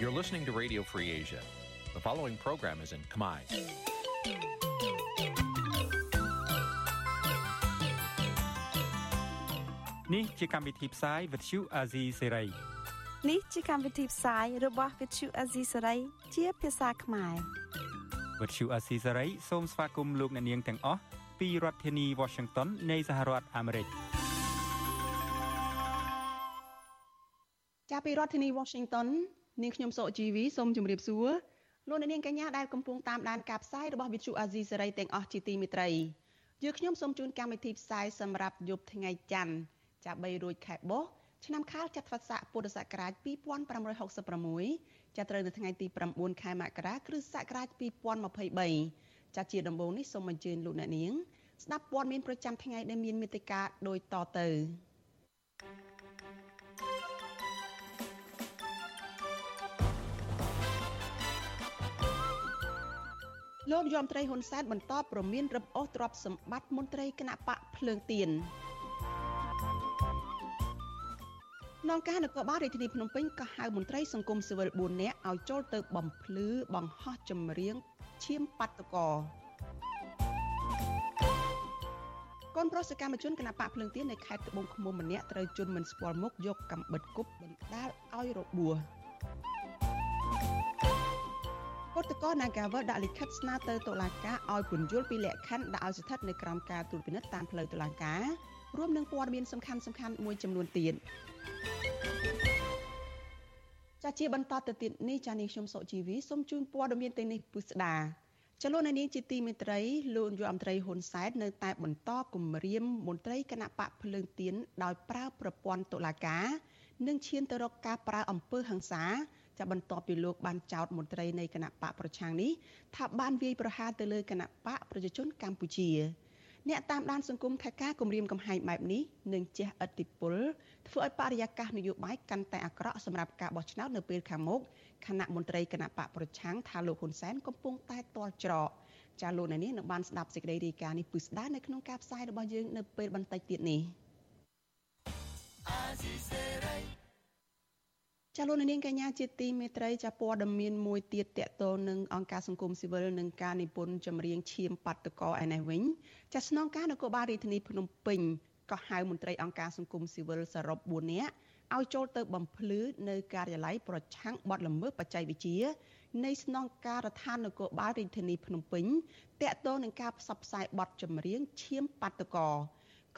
You're listening to Radio Free Asia. The following program is in Khmer. Nǐ chi càm bi tiệp xáy vệt chiu a zì sê ray នេះជាកម្មវិធីផ្សាយរបស់ Vithu Azisari ជាភាសាខ្មែរ វត្តឈូអាស៊ីសេរីសូមស្វាគមន៍លោកអ្នកនាងទាំងអស់ពីរដ្ឋធានី Washington នៃសហរដ្ឋអាមេរិក ចាប់ពីរដ្ឋធានី Washington នាងខ្ញុំសកជីវីសូមជម្រាបសួរលោកអ្នកនាងកញ្ញាដែលកំពុងតាមដានការផ្សាយរបស់ Vithu Azisari ទាំងអស់ជាទីមេត្រីយើខ្ញុំសូមជូនកម្មវិធីផ្សាយសម្រាប់យប់ថ្ងៃច័ន្ទចាប់3រួចខែបុស្សឆ្នាំខាលចត្វាស័កពុទ្ធសករាជ2566ចាប់ត្រូវនៅថ្ងៃទី9ខែមករាគ្រិស្តសករាជ2023ចាជាដំបូងនេះសូមអញ្ជើញលោកអ្នកនាងស្ដាប់ព័ត៌មានប្រចាំថ្ងៃដែលមានមេត្តាដូចតទៅ លោកយមត្រីហ៊ុនសែនបន្តប្រមានរឹបអូសទ្រព្យសម្បត្តិមន្ត្រីគណៈបកភ្លើងទៀននងការនគរបាលរាជធានីភ្នំពេញក៏ហៅមន្ត្រីសង្គមស៊ីវិល4នាក់ឲ្យចូលទៅបំភ្លឺបង្ហោះចម្រៀងឈាមបាតុកោកូនប្រុសសកម្មជនគណៈបកភ្លើងទៀននៅខេត្តត្បូងឃ្មុំម្នាក់ត្រូវជន់មិនស្គាល់មុខយកកាំបិតគប់បណ្ដាលឲ្យរបួស គណៈកោ Nagavel ដាក់លិខិតស្នើទៅតុលាការឲ្យពន្យល់ពីលក្ខខណ្ឌដាក់ឲ្យស្ថិតនៅក្រោមការត្រួតពិនិត្យតាមផ្លូវតុលាការរួមនឹងព័ត៌មានសំខាន់ៗមួយចំនួនទៀតចាជាបន្តទៅទៀតនេះចានេះខ្ញុំសុជីវីសូមជូនព័ត៌មានទាំងនេះពុស្ដាចលនានាងជាទីមេត្រីលោកយុអមត្រីហ៊ុនសែននៅតែបន្តគម្រាមមន្ត្រីគណៈបកភ្លើងទៀនដោយប្រើប្រព័ន្ធតុលាការនិងឈានទៅរកការប្រើអំពើហិង្សា ចាបន្ទាប់ពីលោកបានចោទមន្ត្រីនៃគណៈបកប្រឆាំងនេះថាបានវាយប្រហារទៅលើគណៈបកប្រជាជនកម្ពុជាអ្នកតាមដានសង្គមថាការគម្រាមកំហែងបែបនេះនឹងជះឥទ្ធិពលធ្វើឲ្យបរិយាកាសនយោបាយកាន់តែអាក្រក់សម្រាប់ការបោះឆ្នោតនៅពេលខាងមុខគណៈមន្ត្រីគណៈបកប្រឆាំងថាលោកហ៊ុនសែនកំពុងតែទាល់ច្រកចាលោកអ្នកនាងនឹងបានស្ដាប់សេចក្តីរាយការណ៍នេះពិស្ដានៅក្នុងការផ្សាយរបស់យើងនៅពេលបន្តិចទៀតនេះ ចាលោកនាងកញ្ញាជាទីមេត្រីចាព័ត៌មានមួយទៀតតកតលនឹងអង្គការសង្គមស៊ីវិលនឹងការនិពន្ធចម្រៀងឈាមបាតុកោឯនេះវិញចាស្នងការនគរបាលរាជធានីភ្នំពេញក៏ហៅមន្ត្រីអង្គការសង្គមស៊ីវិលសរុប4នាក់ឲ្យចូលទៅបំភ្លឺនៅការិយាល័យប្រឆាំងបទល្មើសបច្ចេកវិទ្យានៃស្នងការដ្ឋាននគរបាលរាជធានីភ្នំពេញតាក់ទងនឹងការផ្សព្វផ្សាយបទចម្រៀងឈាមបាតុកោ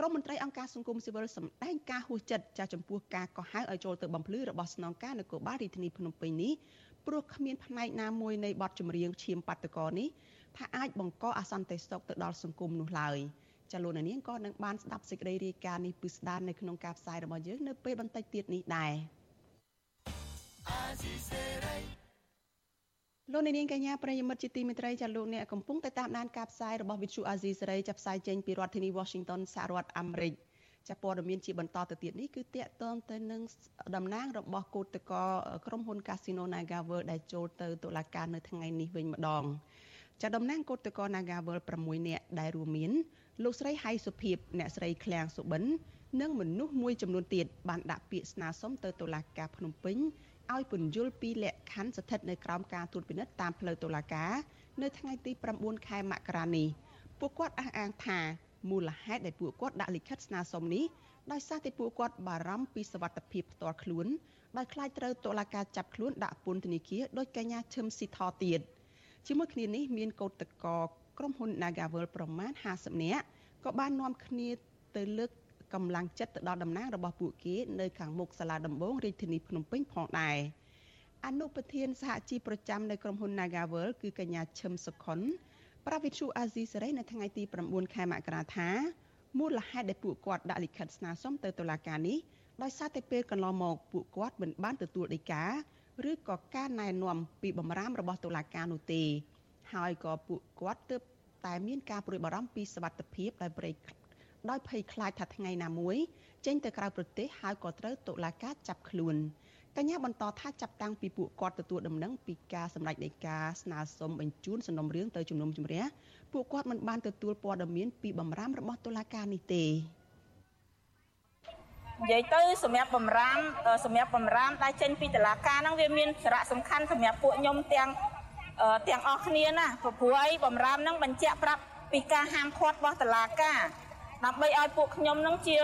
ក្រមមន្ត្រីអង្គការសង្គមស៊ីវិលសម្ដែងការហួសចិត្តចាស់ចំពោះការកោះហៅឲ្យចូលទៅបំភ្លឺរបស់ស្នងការនគរបាលរាជធានីភ្នំពេញនេះព្រោះគ្មានផ្នែកណាមួយនៃបទចម្រៀងឈាមបាតុកោនេះថាអាចបង្កអសន្តិសុខទៅដល់សង្គមនោះឡើយ។ចាលោកនាងក៏នឹងបានស្ដាប់សេចក្តីរាយការណ៍នេះពិស្ដារនៅក្នុងការផ្សាយរបស់យើងនៅពេលបន្តិចទៀតនេះដែរ លោកនាងកញ្ញាប្រិយមិត្តជាទីមេត្រីចាលោកអ្នកកំពុងតែតាមដានការផ្សាយរបស់ Vithu Azizi សេរីចាប់ផ្សាយចេញពីរដ្ឋធានី Washington សហរដ្ឋអាមេរិកចាព័ត៌មានជាបន្តទៅទៀតនេះគឺតាក់ទងទៅនឹងតំណាងរបស់គឧតកក្រុមហ៊ុន Casino NagaWorld ដែលចូលទៅតុលាការនៅថ្ងៃនេះវិញម្ដងចាតំណាងគឧតក NagaWorld 6នាក់ដែលរួមមានលោកស្រីហៃសុភីបអ្នកស្រីឃ្លាំងសុបិននិងមនុស្សមួយចំនួនទៀតបានដាក់ពាក្យស្នើសុំទៅតុលាការភ្នំពេញ ឲ្យពន្យល់ពីលក្ខខណ្ឌស្ថិតនៅក្រោមការត្រួតពិនិត្យតាមផ្លូវតុលាការនៅថ្ងៃទី9ខែមករានេះពួកគាត់អះអាងថាមូលហេតុដែលពួកគាត់ដាក់លិខិតស្នើសុំនេះដោយសារតែពួកគាត់បារម្ភពីសវត្ថិភាពផ្ទាល់ខ្លួនដោយខ្លាចត្រូវតុលាការចាប់ខ្លួនដាក់ពន្ធនាគារដោយកញ្ញាឈឹមស៊ីថទៀតជាមួយគ្នានេះមានកោតតកក្រុមហ៊ុន Nagavel ប្រមាណ50នាក់ក៏បាននាំគ្នាទៅលើក កម្លាំងចិត្តទៅដល់តំណាងរបស់ពួកគេនៅខាងមុខសាលាដំបងរាជធានីភ្នំពេញផងដែរអនុប្រធានសហជីពប្រចាំនៅក្រុមហ៊ុន Nagavel គឺកញ្ញាឈឹមសុខុនប្រាវិទ្យូអាស៊ីសេរីនៅថ្ងៃទី9ខែមករាថាមូលហេតុដែលពួកគាត់ដាក់លិខិតស្នើសុំទៅតុលាការនេះដោយសារតែពេលកន្លងមកពួកគាត់មិនបានទទួលដីកាឬក៏ការណែនាំពីបំរាមរបស់តុលាការនោះទេ ហើយក៏ពួកគាត់ទើបតែមានការព្រួយបារម្ភពីសវត្ថិភាពដោយប្រេក ដោយភ័យខ្លាចថាថ្ងៃណាមួយចេញទៅក្រៅប្រទេសហើយក៏ត្រូវតុលាការចាប់ខ្លួនកញ្ញាបន្តថាចាប់តាំងពីពួកគាត់ទទួលដំណឹងពីការសម្ដែងនៃការស្នើសុំបញ្ជូនសំណុំរឿងទៅជំនុំជម្រះពួកគាត់មិនបានទទួលព័ត៌មានពីបំរាមរបស់តុលាការនេះទេនិយាយទៅសម្រាប់បំរាមសម្រាប់បំរាមដែលចេញពីតឡាការហ្នឹងវាមានសារៈសំខាន់សម្រាប់ពួកខ្ញុំទាំងទាំងអស់គ្នាណាព្រោះអីបំរាមហ្នឹងបញ្ជាក់ប្រាប់ពីការហាមឃាត់របស់តឡាការ ដើម្បីឲ្យពួកខ្ញុំហ្នឹងជា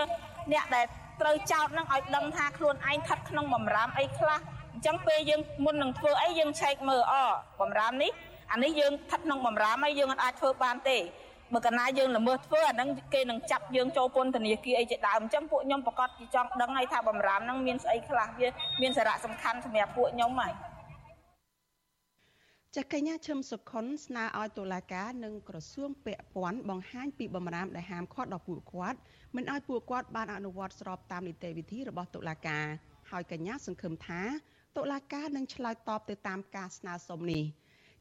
អ្នកដែលត្រូវចោតនឹងឲ្យដឹងថាខ្លួនឯងស្ថិតក្នុងបំរាមអីខ្លះអញ្ចឹងពេលយើងមុននឹងធ្វើអីយើងឆែកមើលអបំរាមនេះអានេះយើងស្ថិតក្នុងបំរាមហើយយើងអាចធ្វើបានទេបើកាលណាយើងល្មើសធ្វើអាហ្នឹងគេនឹងចាប់យើងចូលពន្ធនាគារអីជាដើមអញ្ចឹងពួកខ្ញុំប្រកាសជាចង់ដឹងហើយថាបំរាមហ្នឹងមានស្អីខ្លះវាមានសារៈសំខាន់សម្រាប់ពួកខ្ញុំហើយ ចាកញ្ញាឈឹមសុខុនស្នើឲ្យតុលាការនិងក្រសួងពាក់ព័ន្ធបង្ហាញពីបំរាមដែលហាមឃាត់ដល់ពួកគាត់មិនឲ្យពួកគាត់បានអនុវត្តស្របតាមនីតិវិធីរបស់តុលាការហើយកញ្ញាសង្ឃឹមថាតុលាការនឹងឆ្លើយតបទៅតាមការស្នើសុំនេះ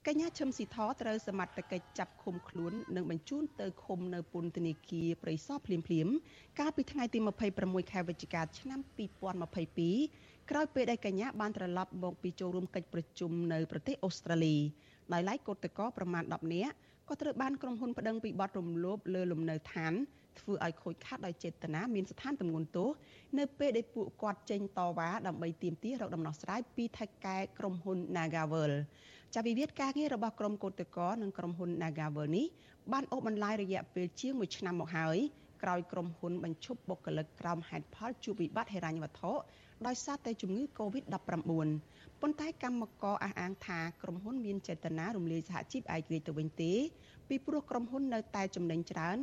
កញ្ញាឈឹមស៊ីធត្រូវសមត្ថកិច្ចចាប់ឃុំខ្លួននិងបញ្ជូនទៅឃុំនៅពន្ធនាគារព្រៃសរភ្លាមភ្លាមកាលពីថ្ងៃទី26ខែវិច្ឆិកាឆ្នាំ2022 ក្រោយពេលដែលកញ្ញាបានត្រឡប់មកពីចូលរួមកិច្ចប្រជុំនៅប្រទេសអូស្ត្រាលីដោយឡែកកូតកោប្រមាណ10នាក់ក៏ត្រូវបានក្រុមហ៊ុនប្តឹងពីបទរំលោភលើលំនៅឋានធ្វើឲ្យខូចខាតដោយចេតនាមានស្ថានទម្ងន់ទោសនៅពេលដែលពួកគាត់ចេញតវ៉ាដើម្បីទាមទាររកដំណោះស្រាយពីថៃកែក្រុមហ៊ុន Nagavel ចាវិវាទការងាររបស់ក្រុមកោតក្រនិងក្រុមហ៊ុន Nagavel នេះបានអូសបន្លាយរយៈពេលជាង1ឆ្នាំមកហើយក្រោយក្រុមហ៊ុនបញ្ឈប់បុគ្គលិកក្រោមហេតុផលជួបវិបត្តិហិរញ្ញវត្ថុ ដោយសារតែជំងឺ Covid-19 ប៉ុន្តែកម្មករអះអាងថាក្រុមហ៊ុនមានចេតនារំលាយសហជីពឯករាជ្យទៅវិញទេ ពីព្រោះក្រុមហ៊ុននៅតែចំណេញច្រើន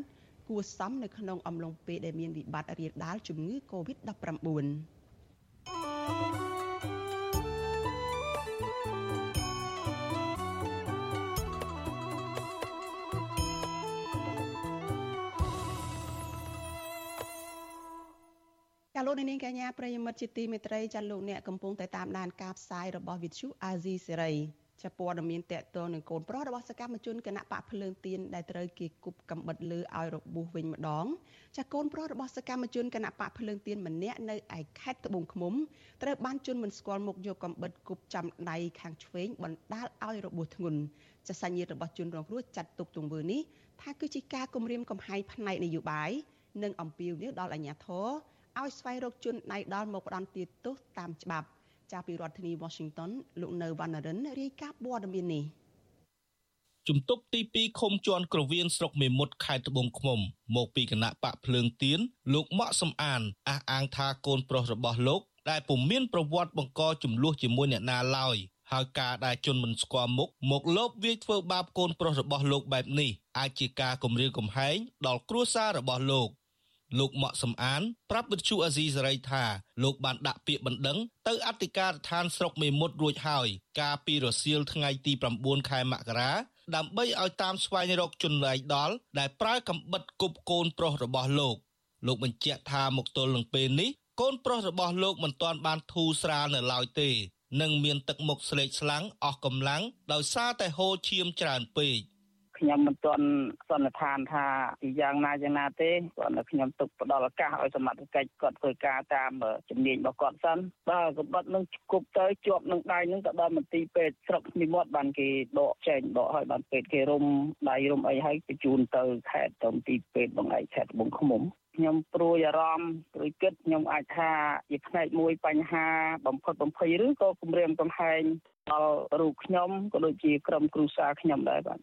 គួសមនៅក្នុងអំឡុងពេលដែលមានវិបត្តិរាលដាលជំងឺ Covid-19 ា លោកនាងកញ្ញាប្រិយមិត្តជាទីមេត្រីចាលោកអ្នកកំពុងតែតាមដានការផ្សាយរបស់វិទ្យុអាស៊ីសេរីចាព័ត៌មានតកតងនឹងកូនប្រុសរបស់សកម្មជនគណៈបកភ្លើងទៀនដែលត្រូវគេគប់កំបិតលើឲ្យរបួសវិញម្ដងចាកូនប្រុសរបស់សកម្មជនគណៈបកភ្លើងទៀនម្នាក់នៅឯខេត្តត្បូងឃ្មុំត្រូវបានជន់មិនស្គាល់មុខយកកំបិតគប់ចាំដៃខាងឆ្វេងបណ្ដាលឲ្យរបួសធ្ងន់ចាសញ្ញារបស់ជនរងគ្រោះចាត់ទុកទង្វើនេះថាគឺជាការគំរាមកំហែងផ្នែកនយោបាយនិងអំពាវនាវដល់អាជ្ញាធរ ឲ្យស្វែងរកជនដៃដល់មកផ្ដន់ទោសតាមច្បាប់ចាប់ពីរដ្ឋធានី Washington លោកនៅវណ្ណរិនរាយការណ៍ព័ត៌មាននេះជំទប់ទី2ឃុំជន់ក្រវៀនស្រុកមេមត់ខេត្តត្បូងឃ្មុំ មកពីគណៈបកភ្លើងទៀនលោកម៉ាក់សំអានអះអាងថាកូនប្រុសរបស់លោកដែលពុំមានប្រវត្តិបង្កចំនួនជាមួយអ្នកណាឡើយហើយការដែលជន់មិនស្គាល់មុខមកលបវាយធ្វើបាបកូនប្រុសរបស់លោកបែបនេះអាចជាការគំរាមកំហែងដល់គ្រួសាររបស់លោក លោកម៉ាក់សំអានប្រាប់វិទ្យុអាស៊ីសេរីថាលោកបានដាក់ពាក្យបណ្ដឹងទៅអធិការដ្ឋានស្រុកមេមត់រួចហើយកាលពីរសៀលថ្ងៃទី9ខែមករាដើម្បីឲ្យតាមស្វែងរកជនលែងដល់ដែលប្រើកំបិតគប់កូនប្រុសរបស់លោកលោកបញ្ជាក់ថាមកទល់នឹងពេលនេះកូនប្រុសរបស់លោកមិនទាន់បានធូរស្រាលនៅឡើយទេ និងមានទឹកមុខស្លេកស្លាំងអស់កម្លាំងដោយសារតែហូរឈាមច្រើនពេក ខ្ញុំមិនទាន់សន្និដ្ឋានថាយ៉ាងណាយ៉ាងណាទេគាត់តែខ្ញុំទុកផ្ដល់ឱកាសឲ្យសមត្ថកិច្ចគាត់ធ្វើការតាមជំនាញរបស់គាត់សិនបើក្បត់នឹងគប់ទៅជាប់នឹងដៃនឹងទៅដល់មន្ទីរពេទ្យស្រុកនិមត្តបានគេដកចេញដកឲ្យបានពេទ្យគេរុំដៃរុំអីឲ្យបញ្ជូនទៅខេត្តទៅមន្ទីរពេទ្យបងឯកខេត្តត្បូងឃ្មុំខ្ញុំព្រួយអារម្មណ៍ព្រួយគិតខ្ញុំអាចថាជាផ្នែកមួយបញ្ហាបំផុតបំភ័យឬក៏គម្រាមកំហែងដល់រូបខ្ញុំក៏ដូចជាក្រុមគ្រួសារខ្ញុំដែរបាទ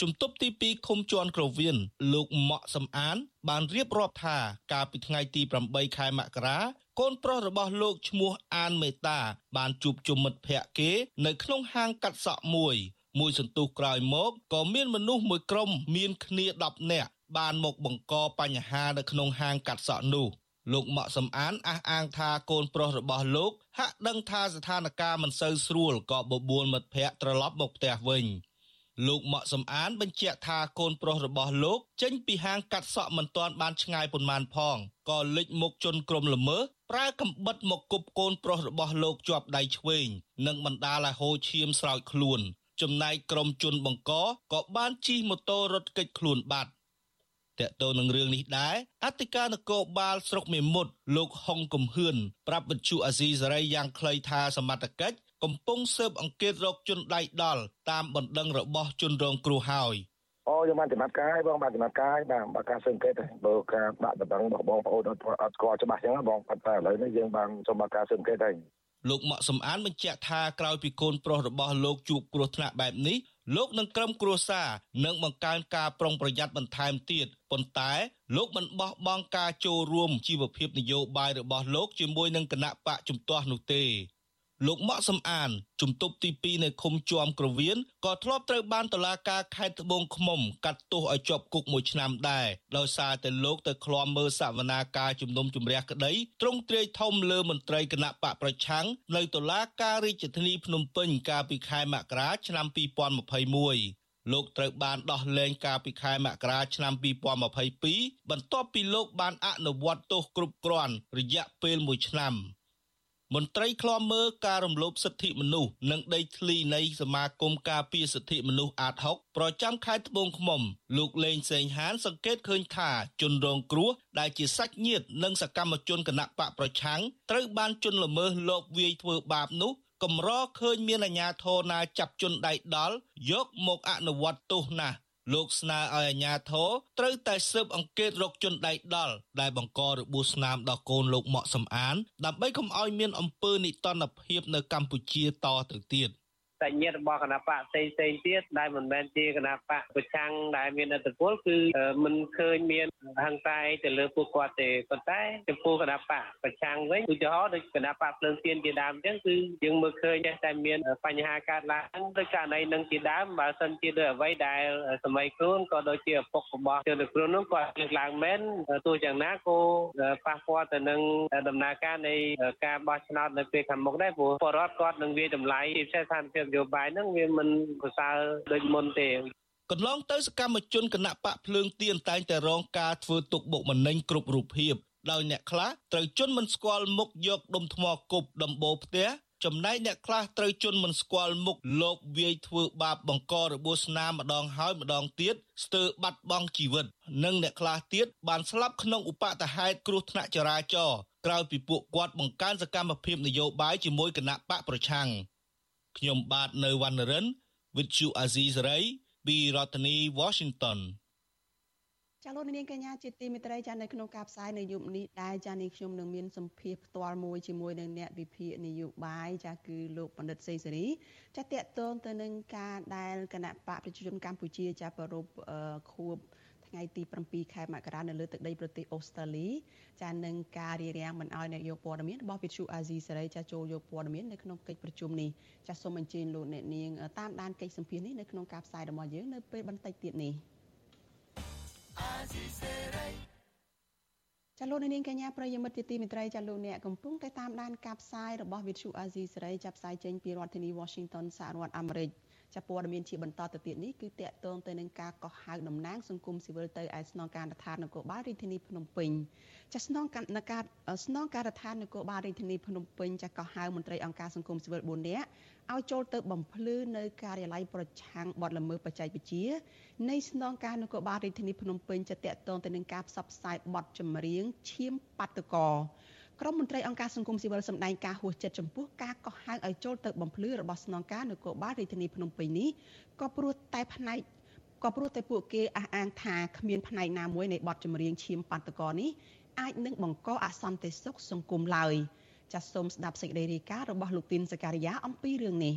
ជំទប់ទី2ឃុំជន់ក្រវៀនលោកម៉ាក់សំអាន បានរៀបរាប់ថាកាលពីថ្ងៃទី8ខែមករាកូនប្រុសរបស់លោកឈ្មោះអានមេតា បានជួបជុំមិត្តភ័ក្តិគេ នៅក្នុងហាងកាត់សក់មួយមួយសន្ទុះក្រោយមកក៏មានមនុស្សមួយក្រុមមានគ្នា10នាក់បានមកបង្កបញ្ហានៅក្នុងហាងកាត់សក់នោះលោកម៉ាក់សំអានអះអាងថាកូនប្រុសរបស់លោកហាក់ដឹងថាស្ថានភាពមិនសូវស្រួលក៏បបួលមិត្តភ័ក្តិត្រឡប់មកផ្ទះវិញ លោកម៉ាក់សំអានបញ្ជាក់ថាកូនប្រុសរបស់លោក ចេញពីហាងកាត់សក់មិនទាន់បានឆ្ងាយប៉ុន្មានផងក៏លេចមុខជន់ក្រុមល្មើសប្រើកំបិតមកគប់កូនប្រុសរបស់លោកជាប់ដៃឆ្វេងនិងបណ្ដាលឲ្យហូរឈាមស្រោចខ្លួនចំណែកក្រុមជនបង្កក៏បានជិះម៉ូតូរត់គេចខ្លួនបាត់តកតទៅនឹងរឿងនេះដែរអធិការនគរបាលស្រុកមេមត់លោកហុងកំហឿនប្រាប់វិទ្យុអាស៊ីសេរីយ៉ាងខ្លីថាសមត្ថកិច្ច កំពុងស៊ើបអង្កេតរកជនដៃដល់តាមបណ្ដឹងរបស់ជនរងគ្រោះហើយអូខ្ញុំបានចំណាត់ការហើយបងបានចំណាត់ការហើយបាទបើការសង្កេតហើយបើការបាក់ដបងរបស់បងប្អូនអត់អត់ស្គាល់ច្បាស់ចឹងបងប៉ុន្តែឥឡូវនេះយើងបានសូមមកការសង្កេតហើយលោកម៉ាក់សំអានបញ្ជាក់ថាក្រោយពីកូនប្រុសរបស់លោកជួបគ្រោះថ្នាក់បែបនេះលោកនឹងក្រុមគ្រួសារនឹងបង្កើនការប្រុងប្រយ័ត្នបន្ថែមទៀតប៉ុន្តែលោកមិនបោះបង់ការចូលរួមជីវភាពនយោបាយរបស់លោកជាមួយនឹងគណៈបកជំទាស់នោះទេ លោកម៉ាក់សំអានជំទប់ទី2នៅឃុំជួមក្រវៀនក៏ធ្លាប់ត្រូវបានតុលាការខេត្តត្បូងឃ្មុំកាត់ទោសឲ្យជាប់គុកមួយឆ្នាំដែរដោយសារតែលោកទៅឃ្លាំមើលសវនាការជំនុំជម្រះក្តីទ្រង់ទ្រាយធំលើមន្ត្រីគណៈបកប្រឆាំងនៅតុលាការរាជធានីភ្នំពេញកាលពីខែមករាឆ្នាំ2021លោកត្រូវបានដោះលែងកាលពីខែមករាឆ្នាំ2022បន្ទាប់ពីលោកបានអនុវត្តទោសគ្រប់គ្រាន់រយៈពេល1ឆ្នាំ។ មន្ត្រីឃ្លាំមើលការរំលោភសិទ្ធិមនុស្សនិងដីធ្លីនៃសមាគមការពារសិទ្ធិមនុស្សអាត6ប្រចាំខេត្តត្បូងឃ្មុំ លោកលេងសេងហាន សង្កេតឃើញថាជនរងគ្រោះដែលជាសាច់ញាតិនិងសកម្មជនគណៈបកប្រឆាំងត្រូវបានជន់ល្មើសលបវាយធ្វើបាបនោះកម្រឃើញមានអាជ្ញាធរណាចាប់ជនដៃដល់យកមកអនុវត្តទោសណាស់ លោកស្នើឲ្យអាជ្ញាធរត្រូវតែស៊ើបអង្កេតរកជនដៃដល់ដែលបង្ករបួសស្នាមដល់កូនលោកម៉ាក់សំអាន ដើម្បីកុំឲ្យមានអំពើនិទានភាពនៅកម្ពុជាតទៅទៀត សញ្ញារបស់គណៈបកផ្សេងផ្សេងទៀតដែលមិនមែនជាគណៈបកប្រឆាំងដែលមានអធិបុលគឺមិនឃើញមានហង្សាទៅលើពួកគាត់ទេប៉ុន្តែចំពោះគណៈបកប្រឆាំងវិញឧទាហរណ៍ដូចគណៈបកភ្លើងទៀនជាដើមអញ្ចឹងគឺយើងមើលឃើញតែមានបញ្ហាកើតឡើងដោយករណីនឹងជាដើមបើសិនជាដោយអ្វីដែលសម័យខ្លួនក៏ដូចជាឪពុករបស់ជនខ្លួននោះគាត់លើកឡើងមែនទោះយ៉ាងណាក៏ប៉ះពាល់ទៅនឹងដំណើរការនៃការបោះឆ្នោតនៅពេលខាងមុខដែរព្រោះបរដ្ឋគាត់នឹងវាតម្លៃជាពិសេសស្ថានភាពនយោបាយហ្នឹងវាមិនប្រសើរដូចមុនទេកន្លងទៅសកម្មជនគណៈបកភ្លើងទៀនតែងតែរងការធ្វើទុកបុកម្នេញគ្រប់រូបភាពដោយអ្នកខ្លះត្រូវជន់មិនស្គាល់មុខយកដុំថ្មគប់ដំបូលផ្ទះចំណែកអ្នកខ្លះត្រូវជន់មិនស្គាល់មុខលោកវាយធ្វើបាបបង្ករបួសស្នាមម្ដងហើយម្ដងទៀតស្ទើរបាត់បង់ជីវិត និងអ្នកខ្លះទៀតបានស្លាប់ក្នុងឧបតហេតុគ្រោះថ្នាក់ចរាចរណ៍ក្រោយពីពួកគាត់បង្កើនសកម្មភាពនយោបាយជាមួយគណៈបកប្រឆាំង ខ្ញុំបាទនៅវណ្ណរិន With you Azizi Saray ពីរដ្ឋធានី Washington ចាលោកនាងកញ្ញាជាទីមេត្រីចានៅក្នុងការផ្សាយនៅយុគនេះដែរចានេះខ្ញុំនឹងមានសម្ភារផ្ទាល់មួយជាមួយនឹងអ្នកវិភាគនយោបាយចាគឺលោកបណ្ឌិតសេសេរីចាតកតងទៅនឹងការដែលគណៈបកប្រជាជនកម្ពុជាចាប្រពខួប ថ្ងៃទី7ខែមករានៅលើទឹកដីប្រទេសអូស្ត្រាលីចានឹងការរៀបរៀងមិនអោយអ្នកយកព័ត៌មានរបស់វិទ្យុអាស៊ីសេរីចាចូលយកព័ត៌មាននៅក្នុងកិច្ចប្រជុំនេះចាសូមអញ្ជើញលោកអ្នកនាងតាមដានកិច្ចសម្ភារនេះនៅក្នុងការផ្សាយរបស់យើងនៅពេលបន្តិចទៀតនេះអាស៊ីសេរីចាលោកនាងកញ្ញាប្រិយមិត្តជាទីមេត្រីចាលោកអ្នកកំពុងតែតាមដានការផ្សាយរបស់វិទ្យុអាស៊ីសេរីចាប់ផ្សាយចេញពីរដ្ឋធានី Washington សហរដ្ឋអាមេរិក។ ចាព័ត៌មានជាបន្តទៅទៀតនេះគឺតកតងទៅនឹងការកោះហៅតំណាងសង្គមស៊ីវិលទៅឯស្នងការដ្ឋាននគរបាលរាជធានីភ្នំពេញចាស្នងការដ្ឋានស្នងការដ្ឋាននគរបាលរាជធានីភ្នំពេញចាកោះហៅមន្ត្រីអង្គការសង្គមស៊ីវិល4នាក់ឲ្យចូលទៅបំភ្លឺនៅការិយាល័យប្រឆាំងបទល្មើសបច្ចេកវិទ្យានៃស្នងការនគរបាលរាជធានីភ្នំពេញចាតកតងទៅនឹងការផ្សព្វផ្សាយបទចម្រៀងឈាមបាតុករ ក្រមមន្ត្រីអង្គការសង្គមស៊ីវិលសម្ដែងការហួសចិត្តចំពោះការកោះហៅឲ្យចូលទៅបំភ្លឺរបស់ស្នងការនគរបាលរាជធានីភ្នំពេញនេះក៏ព្រោះតែផ្នែកក៏ព្រោះតែពួកគេអះអាងថាគ្មានផ្នែកណាមួយនៃបទចម្រៀងឈាមបាតកោនេះអាចនឹងបង្កអសន្តិសុខសង្គមឡើយចាសសូមស្ដាប់សេចក្តីរាយការណ៍របស់លោកទីនសការីយ៉ាអំពីរឿងនេះ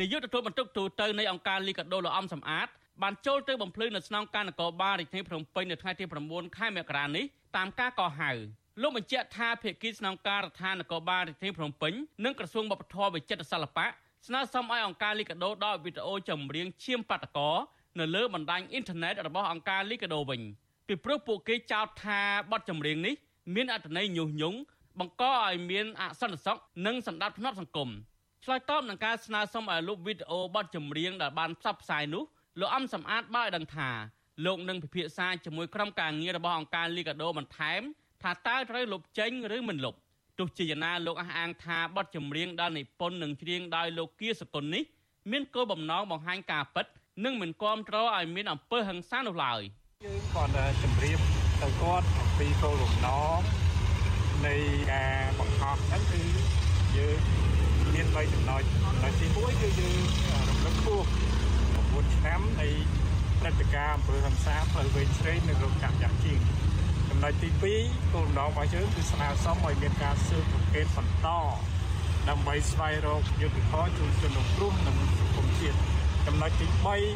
នាយកទទួលបន្ទុកទូតនៃអង្គការលីកាដូលអមសំអាតបានចូលទៅបំភ្លឺនៅស្នងការនគរបាលរាជធានីភ្នំពេញនៅថ្ងៃទី9ខែមករានេះតាមការកោះហៅ លោកបញ្ជាក់ថាភាគីស្នងការដ្ឋាននគរបាលរាជធានីភ្នំពេញនិងក្រសួងវប្បធម៌វិចិត្រសិល្បៈស្នើសុំឲ្យអង្គការលីកាដូដកវីដេអូចម្រៀងឈាមបាតកោនៅលើបណ្ដាញអ៊ីនធឺណិតរបស់អង្គការលីកាដូវិញពីព្រោះពួកគេចោទថាបទចម្រៀងនេះមានអត្ថន័យញុះញង់បង្កឲ្យមានអសន្តិសុខនិងសន្តិភាពសង្គមឆ្លើយតបនឹងការស្នើសុំឲ្យលុបវីដេអូបទចម្រៀងដែលបានផ្សព្វផ្សាយនោះលោកអំសំអាតបានឲ្យដឹងថាលោកនឹងពិភាក្សាជាមួយក្រុមការងាររបស់អង្គការលីកាដូបន្ថែម ថាតើត្រូវលុបចេញឬមិនលុបទោះជាយ៉ាងណាលោកអះអាងថាបទចម្រៀងដែលនិពន្ធនិងច្រៀងដោយលោកគៀសកុលនេះមានគោលបំណងបង្ហាញការពិត និងមិនគាំទ្រឲ្យមានអំពើហិង្សានោះឡើយយើងគាត់ជម្រាបទៅគាត់អំពីគោលបំណងនៃការបង្ហោះហ្នឹងគឺយើងមាន3ចំណុចចំណុចទី1គឺយើងរំលឹកខួប9 9ឆ្នាំនៃព្រឹត្តិការណ៍អំពើហិង្សាផ្លូវវែងឆ្វេងនៅរោងចក្រយ៉ាងជាង ចំណុចទី2គោលបំណងរបស់យើងគឺស្នើសុំឲ្យមានការស៊ើបអង្កេតបន្តដើម្បីស្វែងរកយុត្តិធម៌ជូនជនរងគ្រោះនិងសង្គមជាតិចំណុចទី